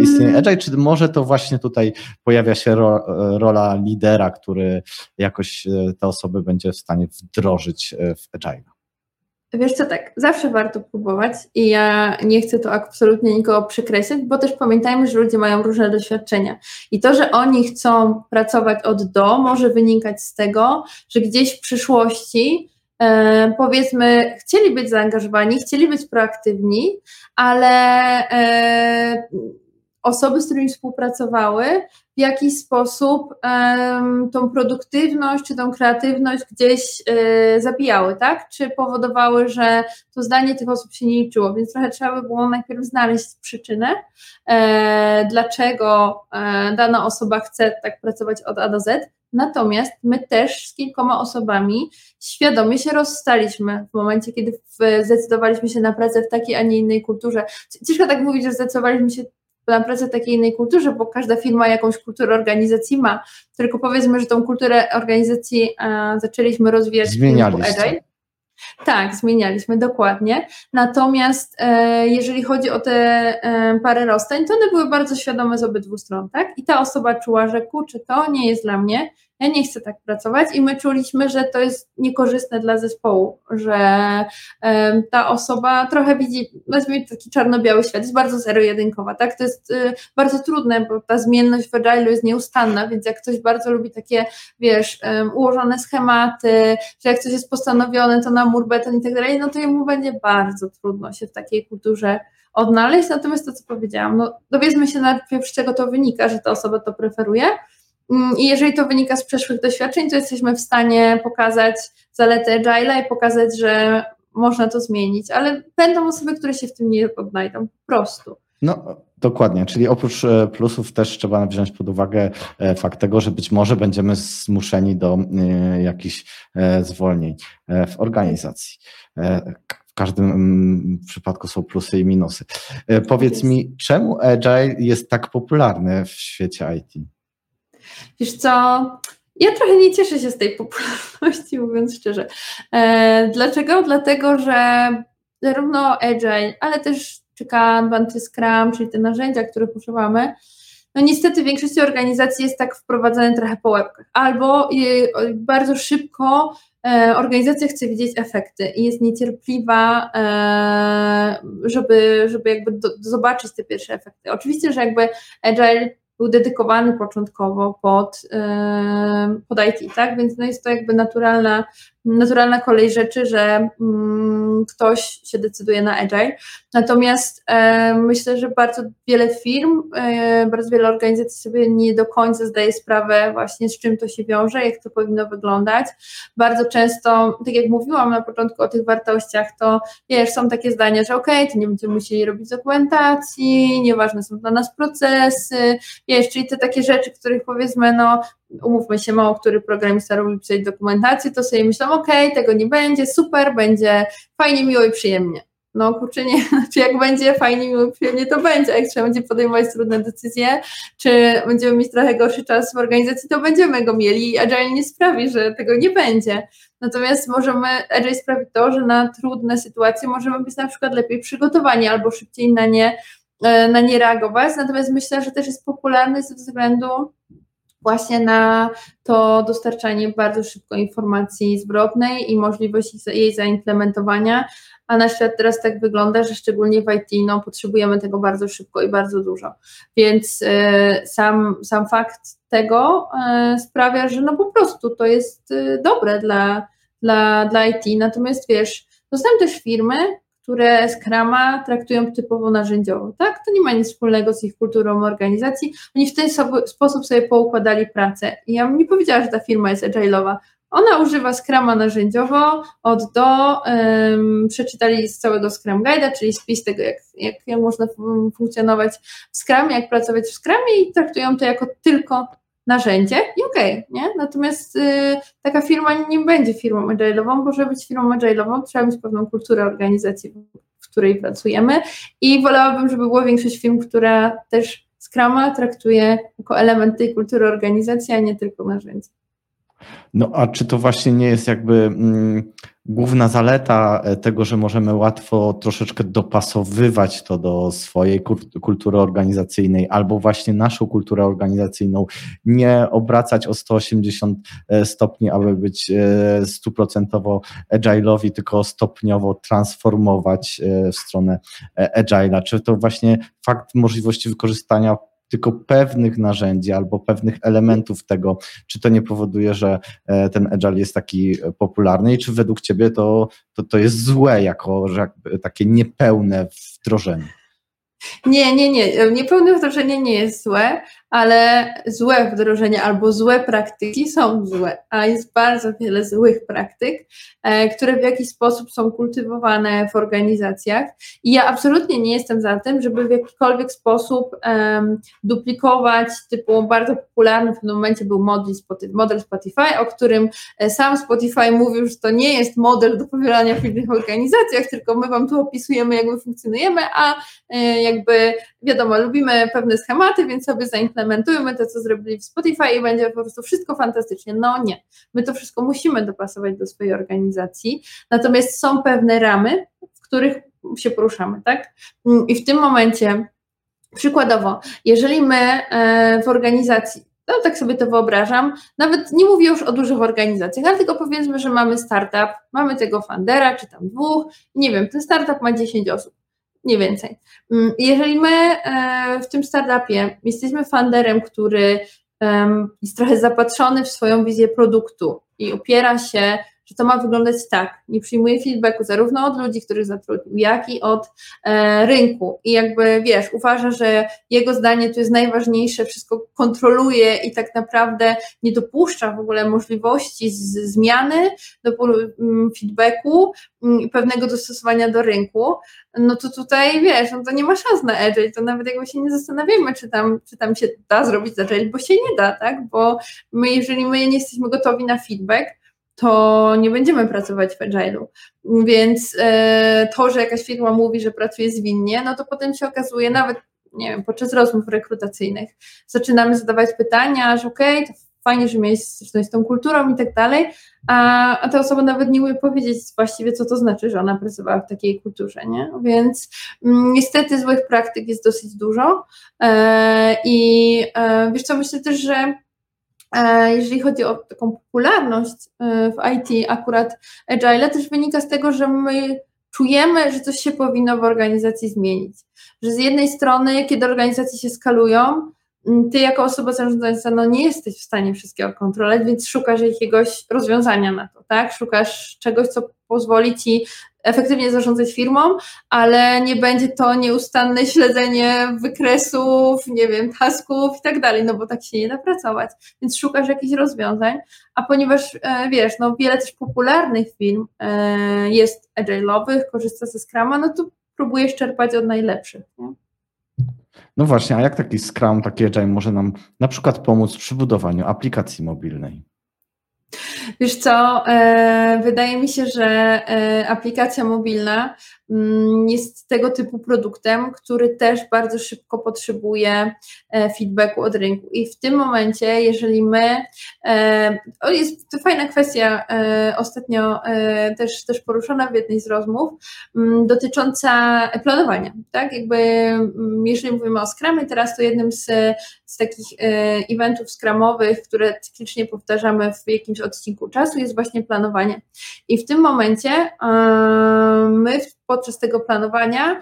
S2: istnieje mm. Agile, czy może to właśnie tutaj pojawia się ro, rola lidera, który jakoś te osoby będzie w stanie wdrożyć w Agile?
S3: Wiesz co, tak, zawsze warto próbować i ja nie chcę tu absolutnie nikogo przekreślać, bo też pamiętajmy, że ludzie mają różne doświadczenia i to, że oni chcą pracować od do, może wynikać z tego, że gdzieś w przyszłości e, powiedzmy chcieli być zaangażowani, chcieli być proaktywni, ale e, osoby, z którymi współpracowały, w jakiś sposób um, tą produktywność czy tą kreatywność gdzieś y, zabijały, tak? Czy powodowały, że to zdanie tych osób się nie liczyło, więc trochę trzeba by było najpierw znaleźć przyczynę, e, dlaczego e, dana osoba chce tak pracować od A do Z. Natomiast my też z kilkoma osobami świadomie się rozstaliśmy w momencie, kiedy zdecydowaliśmy się na pracę w takiej, a nie innej kulturze. Ciężko tak mówić, że zdecydowaliśmy się na pracę takiej innej kulturze, bo każda firma jakąś kulturę organizacji ma, tylko powiedzmy, że tą kulturę organizacji zaczęliśmy rozwijać
S2: Zmienialiście.
S3: Agile. Tak, zmienialiśmy, dokładnie. Natomiast e, jeżeli chodzi o te e, parę rozstań, to one były bardzo świadome z obydwu stron, tak? I ta osoba czuła, że kurczę, to nie jest dla mnie, ja nie chcę tak pracować i my czuliśmy, że to jest niekorzystne dla zespołu, że ta osoba trochę widzi, weźmy taki czarno-biały świat, jest bardzo zero-jedynkowa, tak? To jest y, bardzo trudne, bo ta zmienność w Agile jest nieustanna, więc jak ktoś bardzo lubi takie, wiesz, ułożone schematy, że jak coś jest postanowione, to na mur beton i tak dalej, no to jemu będzie bardzo trudno się w takiej kulturze odnaleźć, natomiast to, co powiedziałam, no dowiedzmy się najpierw, z czego to wynika, że ta osoba to preferuje, I jeżeli to wynika z przeszłych doświadczeń, to jesteśmy w stanie pokazać zalety Agile'a i pokazać, że można to zmienić, ale będą osoby, które się w tym nie odnajdą, po prostu.
S2: No, dokładnie, czyli oprócz e, plusów też trzeba wziąć pod uwagę e, fakt tego, że być może będziemy zmuszeni do e, jakichś zwolnień w organizacji. W każdym mm, przypadku są plusy i minusy. Powiedz mi, czemu Agile jest tak popularny w świecie IT?
S3: Wiesz co, ja trochę nie cieszę się z tej popularności, mówiąc szczerze. Dlaczego? Dlatego, że zarówno Agile, ale też czy Kanban, czy Scrum, czyli te narzędzia, których używamy, no niestety w większości organizacji jest tak wprowadzane trochę po łebkach. Albo bardzo szybko e, organizacja chce widzieć efekty i jest niecierpliwa, e, żeby, żeby jakby do, zobaczyć te pierwsze efekty. Oczywiście, że jakby Agile był dedykowany początkowo pod, pod IT, tak? Więc no jest to jakby naturalna, naturalna kolej rzeczy, że mm, ktoś się decyduje na agile. Natomiast myślę, że bardzo wiele firm, bardzo wiele organizacji sobie nie do końca zdaje sprawę właśnie z czym to się wiąże, jak to powinno wyglądać. Bardzo często, tak jak mówiłam na początku o tych wartościach, to wiesz, są takie zdania, że okej, okay, to nie będziemy musieli robić dokumentacji, nieważne są dla nas procesy, wiesz, czyli te takie rzeczy, których powiedzmy, no umówmy się, mało który programista lubi pisać dokumentację, to sobie myślą, ok, tego nie będzie, super, będzie fajnie, miło i przyjemnie. No kurczę, nie, czy jak będzie fajnie, miło i przyjemnie, to będzie, jak trzeba będzie podejmować trudne decyzje, czy będziemy mieć trochę gorszy czas w organizacji, to będziemy go mieli i Agile nie sprawi, że tego nie będzie. Natomiast możemy, Agile sprawi to, że na trudne sytuacje możemy być na przykład lepiej przygotowani albo szybciej na nie, na nie reagować, natomiast myślę, że też jest popularny ze względu właśnie na to dostarczanie bardzo szybko informacji zwrotnej i możliwość jej zaimplementowania, a na świat teraz tak wygląda, że szczególnie w IT no, potrzebujemy tego bardzo szybko i bardzo dużo. Więc y, sam, sam fakt tego y, sprawia, że no po prostu to jest y, dobre dla, dla, dla IT. Natomiast wiesz, są też firmy, które Scrama traktują typowo narzędziowo, tak? To nie ma nic wspólnego z ich kulturą organizacji. Oni w ten sposób sobie poukładali pracę. I ja bym nie powiedziała, że ta firma jest agile'owa. Ona używa Scrama narzędziowo od do, um, przeczytali z całego Scrum Guide'a, czyli spis tego, jak, jak, można funkcjonować w Scrumie, jak pracować w Scrumie i traktują to jako tylko narzędzie i okej, okay, nie? Natomiast y, taka firma nie będzie firmą agile'ową, bo żeby być firmą agile'ową trzeba mieć pewną kulturę organizacji, w której pracujemy i wolałabym, żeby była większość firm, która też Scrama traktuje jako element tej kultury organizacji, a nie tylko narzędzie.
S2: No a czy to właśnie nie jest jakby mm, główna zaleta e, tego, że możemy łatwo troszeczkę dopasowywać to do swojej kultury organizacyjnej albo właśnie naszą kulturę organizacyjną, nie obracać o 180 e, stopni, aby być e, stuprocentowo agile'owi, tylko stopniowo transformować w stronę agile'a. Czy to właśnie fakt możliwości wykorzystania tylko pewnych narzędzi albo pewnych elementów tego, czy to nie powoduje, że e, ten agile jest taki popularny i czy według Ciebie to, to, to jest złe jako że takie niepełne wdrożenie?
S3: Nie, nie, nie. Niepełne wdrożenie nie jest złe, ale złe wdrożenia albo złe praktyki są złe, a jest bardzo wiele złych praktyk, e, które w jakiś sposób są kultywowane w organizacjach. I ja absolutnie nie jestem za tym, żeby w jakikolwiek sposób um, duplikować, typu bardzo popularny w pewnym momencie był model Spotify, o którym e, sam Spotify mówił, że to nie jest model do pobierania w innych organizacjach, tylko my Wam tu opisujemy, jak my funkcjonujemy, a e, jakby wiadomo, lubimy pewne schematy, więc sobie zaimplementujmy to, co zrobili w Spotify i będzie po prostu wszystko fantastycznie. No nie, my to wszystko musimy dopasować do swojej organizacji, natomiast są pewne ramy, w których się poruszamy, tak? I w tym momencie, przykładowo, jeżeli my e, w organizacji no tak sobie to wyobrażam. Nawet nie mówię już o dużych organizacjach, ale tylko powiedzmy, że mamy startup, mamy tego fundera, czy tam dwóch, nie wiem, ten startup ma 10 osób nie więcej. Mm, jeżeli my e, w tym startupie jesteśmy funderem, który jest trochę zapatrzony w swoją wizję produktu i opiera się że to ma wyglądać tak. Nie przyjmuje feedbacku zarówno od ludzi, których zatrudnił, jak i od e, rynku. I jakby wiesz, uważa, że jego zdanie tu jest najważniejsze, wszystko kontroluje i tak naprawdę nie dopuszcza w ogóle możliwości z, zmiany, do mm, feedbacku mm, i pewnego dostosowania do rynku, no to tutaj wiesz, no to nie ma szans na agile, to nawet jakby się nie zastanawiamy, czy tam, czy tam się da zrobić agile, bo się nie da, tak? Bo my, jeżeli my nie jesteśmy gotowi na feedback, to nie będziemy pracować w agile'u. Więc e, to, że jakaś firma mówi, że pracuje zwinnie, no to potem się okazuje nawet, nie wiem, podczas rozmów rekrutacyjnych zaczynamy zadawać pytania, że okej, okay, to fajnie, że miałeś styczność z tą kulturą i tak dalej, a, a ta osoba nawet nie umie powiedzieć właściwie, co to znaczy, że ona pracowała w takiej kulturze, nie? Więc mm, niestety złych praktyk jest dosyć dużo e, i e, wiesz co, myślę też, że jeżeli chodzi o taką popularność e, w IT, akurat Agile też wynika z tego, że my czujemy, że coś się powinno w organizacji zmienić. Że z jednej strony, kiedy organizacje się skalują, ty jako osoba zarządzająca no nie jesteś w stanie wszystkiego kontrolować, więc szukasz jakiegoś rozwiązania na to, tak? Szukasz czegoś, co pozwoli ci efektywnie zarządzać firmą, ale nie będzie to nieustanne śledzenie wykresów, nie wiem, tasków i tak dalej, no bo tak się nie da pracować. Więc szukasz jakichś rozwiązań, a ponieważ e, wiesz, no wiele też popularnych firm e, jest agile'owych, korzysta ze Scrama, no to próbujesz czerpać od najlepszych. Nie?
S2: No właśnie, a jak taki Scrum, taki Agile może nam na przykład pomóc przy budowaniu aplikacji mobilnej?
S3: Wiesz co, e, wydaje mi się, że e, aplikacja mobilna jest tego typu produktem, który też bardzo szybko potrzebuje e, feedbacku od rynku. I w tym momencie, jeżeli my, to jest to fajna kwestia, ostatnio też, też poruszona w jednej z rozmów, mm, dotycząca planowania. Tak, jakby mm, jeżeli mówimy o Scrumie, teraz to jednym z, z takich eventów Scrumowych, które cyklicznie powtarzamy w jakimś odcinku czasu jest właśnie planowanie. I w tym momencie my podczas tego planowania.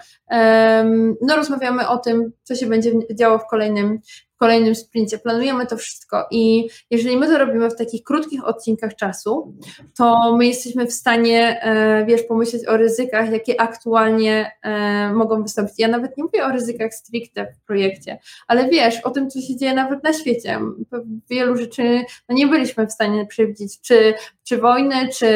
S3: No, rozmawiamy o tym, co się będzie działo w kolejnym, kolejnym sprincie. Planujemy to wszystko i jeżeli my to robimy w takich krótkich odcinkach czasu, to my jesteśmy w stanie, e, wiesz, pomyśleć o ryzykach, jakie aktualnie e, mogą wystąpić. Ja nawet nie mówię o ryzykach stricte w projekcie, ale wiesz, o tym, co się dzieje nawet na świecie. Wielu rzeczy no nie byliśmy w stanie przewidzieć, czy, czy wojny, czy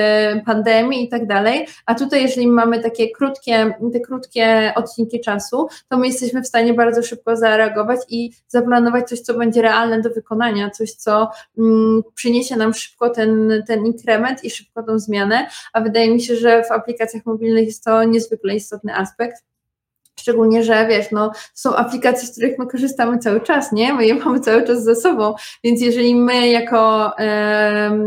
S3: pandemii i tak dalej, a tutaj jeżeli mamy takie krótkie, te krótkie odcinki czasu, to my jesteśmy w stanie bardzo szybko zareagować i zaplanować coś, co będzie realne do wykonania, coś, co mm, przyniesie nam szybko ten, ten inkrement i szybko tą zmianę, a wydaje mi się, że w aplikacjach mobilnych jest to niezwykle istotny aspekt. Szczególnie, że wiesz, no, są aplikacje, z których my korzystamy cały czas, nie? My je mamy cały czas ze sobą, więc jeżeli my jako e,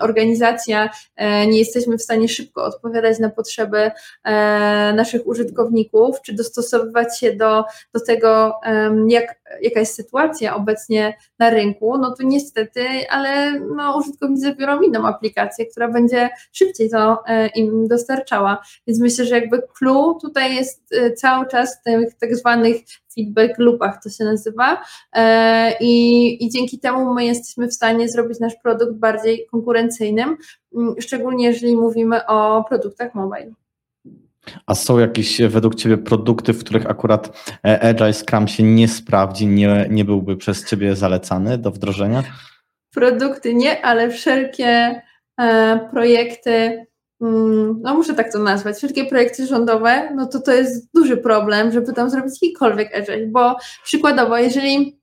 S3: organizacja e, nie jesteśmy w stanie szybko odpowiadać na potrzeby e, naszych użytkowników, czy dostosowywać się do, do tego, jak, jaka jest sytuacja obecnie na rynku, no to niestety, ale no, użytkownicy biorą inną aplikację, która będzie szybciej to e, im dostarczała. Więc myślę, że jakby clue tutaj jest e, cały czas czas w tych tak zwanych feedback loopach to się nazywa e, i, i dzięki temu my jesteśmy w stanie zrobić nasz produkt bardziej konkurencyjnym, mm, szczególnie jeżeli mówimy o produktach mobile.
S2: A są jakieś według Ciebie produkty, w których akurat e, Agile Scrum się nie sprawdzi, nie, nie byłby przez Ciebie zalecany do wdrożenia?
S3: Produkty nie, ale wszelkie e, projekty no muszę tak to nazwać, wszystkie projekty rządowe, no to to jest duży problem, żeby tam zrobić jakikolwiek agile, bo przykładowo, jeżeli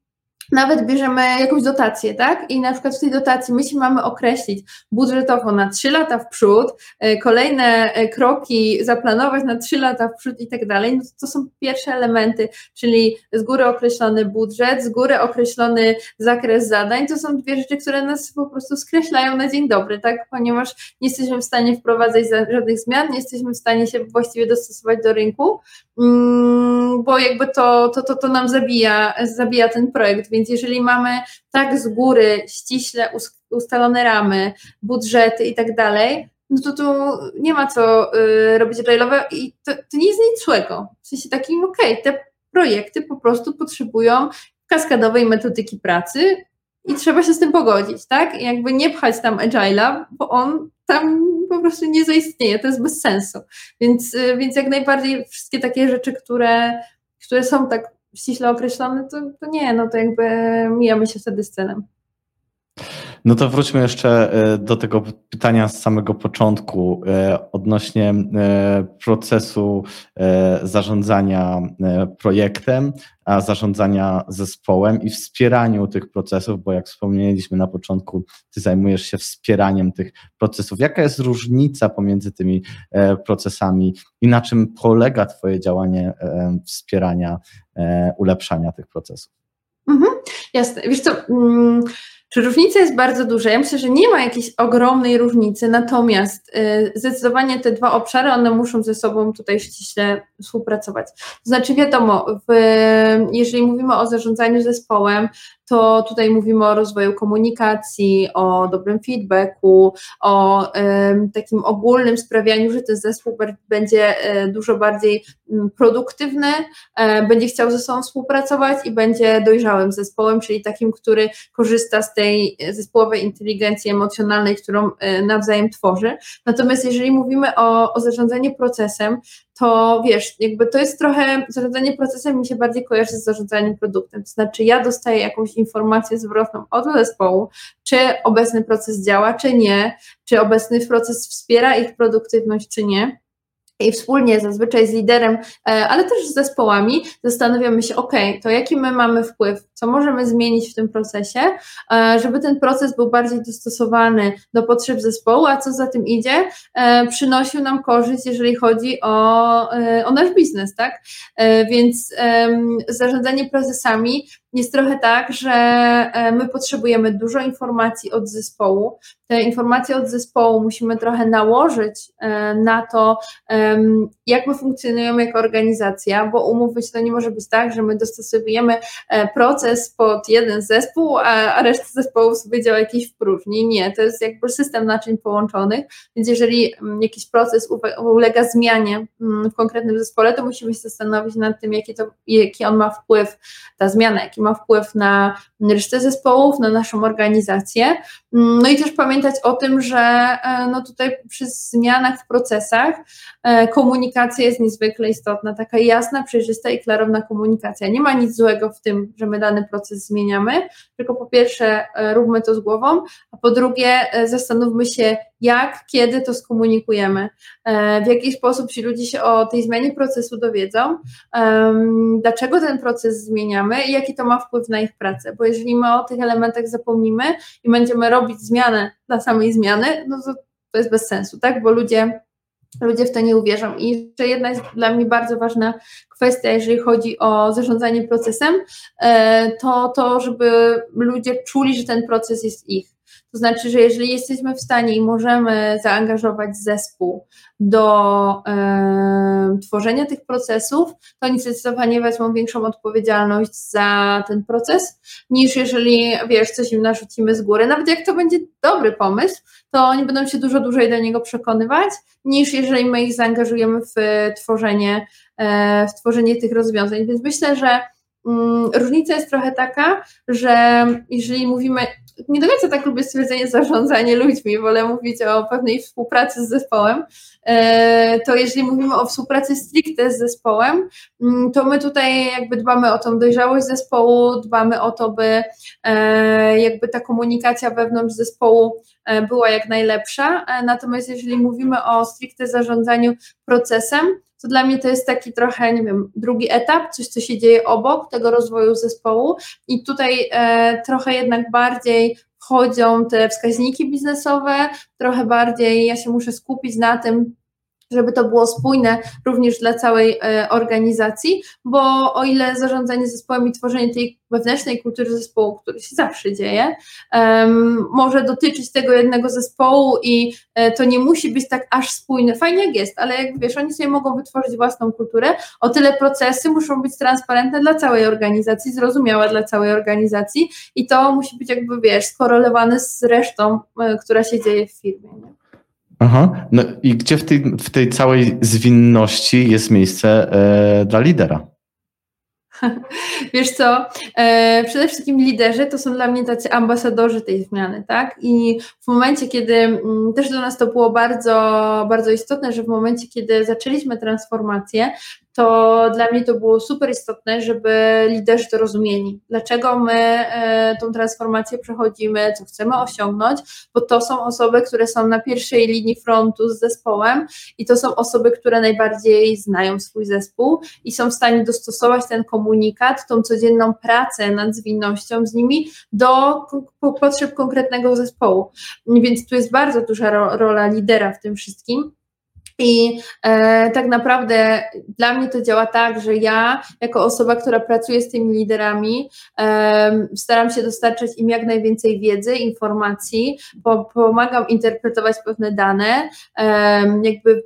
S3: nawet bierzemy jakąś dotację, tak? I na przykład w tej dotacji my się mamy określić budżetowo na 3 lata w przód, e, kolejne e, kroki zaplanować na 3 lata w przód i tak dalej, no to są pierwsze elementy, czyli z góry określony budżet, z góry określony zakres zadań, to są dwie rzeczy, które nas po prostu skreślają na dzień dobry, tak? Ponieważ nie jesteśmy w stanie wprowadzać żadnych zmian, nie jesteśmy w stanie się właściwie dostosować do rynku, bo jakby to, to, to, to nam zabija, zabija ten projekt, więc jeżeli mamy tak z góry ściśle ustalone ramy, budżety i tak dalej, no to tu nie ma co y, robić agile'owe i to, to, nie jest nic złego. W sensie takim, okej, okay, te projekty po prostu potrzebują kaskadowej metodyki pracy i trzeba się z tym pogodzić, tak? Jakby nie pchać tam agile'a, bo on tam po prostu nie zaistnieje, to jest bez sensu. Więc, więc jak najbardziej wszystkie takie rzeczy, które, które są tak ściśle określone, to, to nie, no to jakby mijamy się wtedy z celem.
S2: No to wróćmy jeszcze e, do tego pytania z samego początku e, odnośnie e, procesu zarządzania projektem, a zarządzania zespołem i wspieraniu tych procesów, bo jak wspomnieliśmy na początku, ty zajmujesz się wspieraniem tych procesów. Jaka jest różnica pomiędzy tymi procesami i na czym polega Twoje działanie wspierania, ulepszania tych procesów?
S3: Mhm, jasne. Wiesz co, mm, czy różnica jest bardzo duża? Ja myślę, że nie ma jakiejś ogromnej różnicy, natomiast y, zdecydowanie te dwa obszary, one muszą ze sobą tutaj ściśle współpracować. To znaczy wiadomo, w, jeżeli mówimy o zarządzaniu zespołem, to tutaj mówimy o rozwoju komunikacji, o dobrym feedbacku, o takim ogólnym sprawianiu, że ten zespół będzie y, dużo bardziej y, produktywny, będzie chciał ze sobą współpracować i będzie dojrzałym zespołem, czyli takim, który korzysta z tej zespołowej inteligencji emocjonalnej, którą nawzajem tworzy. Natomiast jeżeli mówimy o, o zarządzaniu procesem, to wiesz, jakby to jest trochę, zarządzanie procesem mi się bardziej kojarzy z zarządzaniem produktem, to znaczy ja dostaję jakąś informację zwrotną od zespołu, czy obecny proces działa, czy nie, czy obecny proces wspiera ich produktywność, czy nie i wspólnie zazwyczaj z liderem, e, ale też z zespołami zastanawiamy się, ok, to jaki my mamy wpływ, co możemy zmienić w tym procesie, e, żeby ten proces był bardziej dostosowany do potrzeb zespołu, a co za tym idzie, e, przynosił nam korzyść, jeżeli chodzi o, o nasz biznes, tak? Więc zarządzanie procesami jest trochę tak, że my potrzebujemy dużo informacji od zespołu. Te informacje od zespołu musimy trochę nałożyć na to, jak my funkcjonujemy jako organizacja, bo umówmy się, to nie może być tak, że my dostosowujemy e, proces pod jeden zespół, a, reszta zespołów sobie działa jakiś w próżni. Nie, to jest jakby system naczyń połączonych, więc jeżeli mm, jakiś proces ulega zmianie mm, w konkretnym zespole, to musimy się zastanowić nad tym, jaki, to, jaki on ma wpływ, ta zmiana, jaki ma wpływ na resztę zespołów, na naszą organizację. Mm, no i też pamiętać o tym, że e, no tutaj przy zmianach w procesach e, komunikacja jest niezwykle istotna, taka jasna, przejrzysta i klarowna komunikacja. Nie ma nic złego w tym, że my dany proces zmieniamy, tylko po pierwsze e, róbmy to z głową, a po drugie zastanówmy się, jak, kiedy to skomunikujemy, w jaki sposób ci ludzie się o tej zmianie procesu dowiedzą, dlaczego ten proces zmieniamy i jaki to ma wpływ na ich pracę, bo jeżeli my o tych elementach zapomnimy i będziemy robić zmianę dla samej zmiany, no to to jest bez sensu, tak, bo ludzie ludzie w to nie uwierzą. I jeszcze jedna jest dla mnie bardzo ważna kwestia, jeżeli chodzi o zarządzanie procesem, e, to to, żeby ludzie czuli, że ten proces jest ich. To znaczy, że jeżeli jesteśmy w stanie i możemy zaangażować zespół do e, tworzenia tych procesów, to oni zdecydowanie wezmą większą odpowiedzialność za ten proces, niż jeżeli, wiesz, coś im narzucimy z góry. Nawet jak to będzie dobry pomysł, to oni będą się dużo dłużej do niego przekonywać, niż jeżeli my ich zaangażujemy w tworzenie, e, w tworzenie tych rozwiązań. Więc myślę, że różnica jest trochę taka, że jeżeli mówimy, nie do końca tak lubię stwierdzenie zarządzanie ludźmi, wolę mówić o pewnej współpracy z zespołem, e, to jeżeli mówimy o współpracy stricte z zespołem, mm, to my tutaj jakby dbamy o tą dojrzałość zespołu, dbamy o to, by e, jakby ta komunikacja wewnątrz zespołu e, była jak najlepsza, natomiast jeżeli mówimy o stricte zarządzaniu procesem, to dla mnie to jest taki trochę, nie wiem, drugi etap, coś, co się dzieje obok tego rozwoju zespołu. I tutaj e, trochę jednak bardziej wchodzą te wskaźniki biznesowe, trochę bardziej ja się muszę skupić na tym, żeby to było spójne również dla całej e, organizacji, bo o ile zarządzanie zespołem i tworzenie tej wewnętrznej kultury zespołu, który się zawsze dzieje, może dotyczyć tego jednego zespołu i e, to nie musi być tak aż spójne. Fajnie jak jest, ale jak wiesz, oni sobie mogą wytworzyć własną kulturę, o tyle procesy muszą być transparentne dla całej organizacji, zrozumiałe dla całej organizacji i to musi być jakby, wiesz, skorelowane z resztą, e, która się dzieje w firmie. Nie?
S2: Aha. No i gdzie w tej, w tej całej zwinności jest miejsce e, dla lidera?
S3: Wiesz co, e, przede wszystkim liderzy to są dla mnie tacy ambasadorzy tej zmiany, tak? I w momencie, kiedy m, mm, też do nas to było bardzo, bardzo istotne, że w momencie, kiedy zaczęliśmy transformację, to dla mnie to było super istotne, żeby liderzy to rozumieli. Dlaczego my e, tą transformację przechodzimy, co chcemy osiągnąć, bo to są osoby, które są na pierwszej linii frontu z zespołem i to są osoby, które najbardziej znają swój zespół i są w stanie dostosować ten komunikat, tą codzienną pracę nad zwinnością z nimi do potrzeb konkretnego zespołu. Więc tu jest bardzo duża ro rola lidera w tym wszystkim. I e, tak naprawdę dla mnie to działa tak, że ja, jako osoba, która pracuje z tymi liderami, e, staram się dostarczać im jak najwięcej wiedzy, informacji, bo pomagam interpretować pewne dane, e, jakby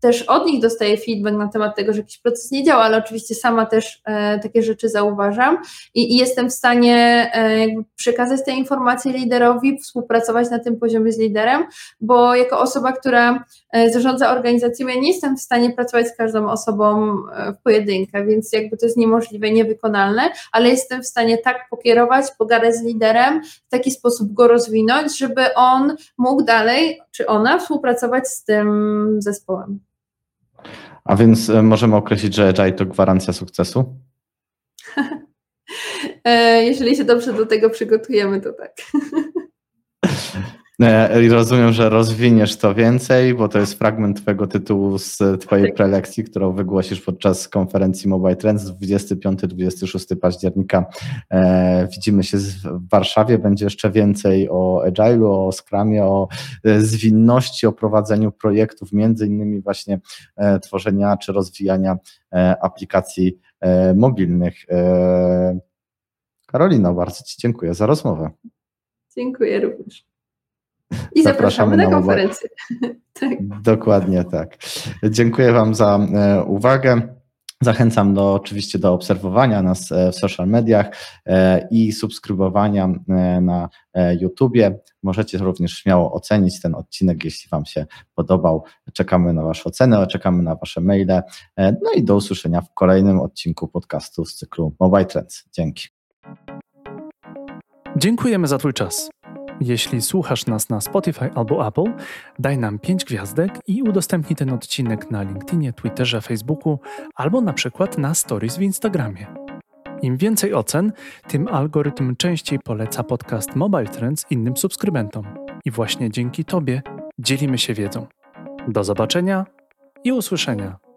S3: też od nich dostaję feedback na temat tego, że jakiś proces nie działa, ale oczywiście sama też e, takie rzeczy zauważam i, i jestem w stanie e, przekazać te informacje liderowi, współpracować na tym poziomie z liderem, bo jako osoba, która e, zarządza organizacją, ja nie jestem w stanie pracować z każdą osobą e, w pojedynkę, więc jakby to jest niemożliwe, niewykonalne, ale jestem w stanie tak pokierować, pogadać z liderem, w taki sposób go rozwinąć, żeby on mógł dalej, czy ona, współpracować z tym zespołem.
S2: A więc e, możemy określić, że Agile to gwarancja sukcesu?
S3: E, jeżeli się dobrze do tego przygotujemy, to tak.
S2: E, rozumiem, że rozwiniesz to więcej, bo to jest fragment Twojego tytułu z Twojej tak. prelekcji, którą wygłosisz podczas konferencji Mobile Trends 25-26 października. E, widzimy się w Warszawie. Będzie jeszcze więcej o Agile'u, o Scrumie, o e, zwinności, o prowadzeniu projektów, między innymi właśnie tworzenia czy rozwijania aplikacji mobilnych. Karolino, bardzo Ci dziękuję za rozmowę.
S3: Dziękuję również. I zapraszamy, zapraszamy na, na konferencję.
S2: tak. Dokładnie tak. Dziękuję Wam za e, uwagę. Zachęcam do, oczywiście do obserwowania nas e, w social mediach e, i subskrybowania na YouTubie. Możecie również śmiało ocenić ten odcinek, jeśli Wam się podobał. Czekamy na Wasze oceny, czekamy na Wasze maile. No i do usłyszenia w kolejnym odcinku podcastu z cyklu Mobile Trends. Dzięki.
S1: Dziękujemy za Twój czas. Jeśli słuchasz nas na Spotify albo Apple, daj nam 5 gwiazdek i udostępnij ten odcinek na LinkedInie, Twitterze, Facebooku albo na przykład na Stories w Instagramie. Im więcej ocen, tym algorytm częściej poleca podcast Mobile Trends innym subskrybentom. I właśnie dzięki Tobie dzielimy się wiedzą. Do zobaczenia i usłyszenia.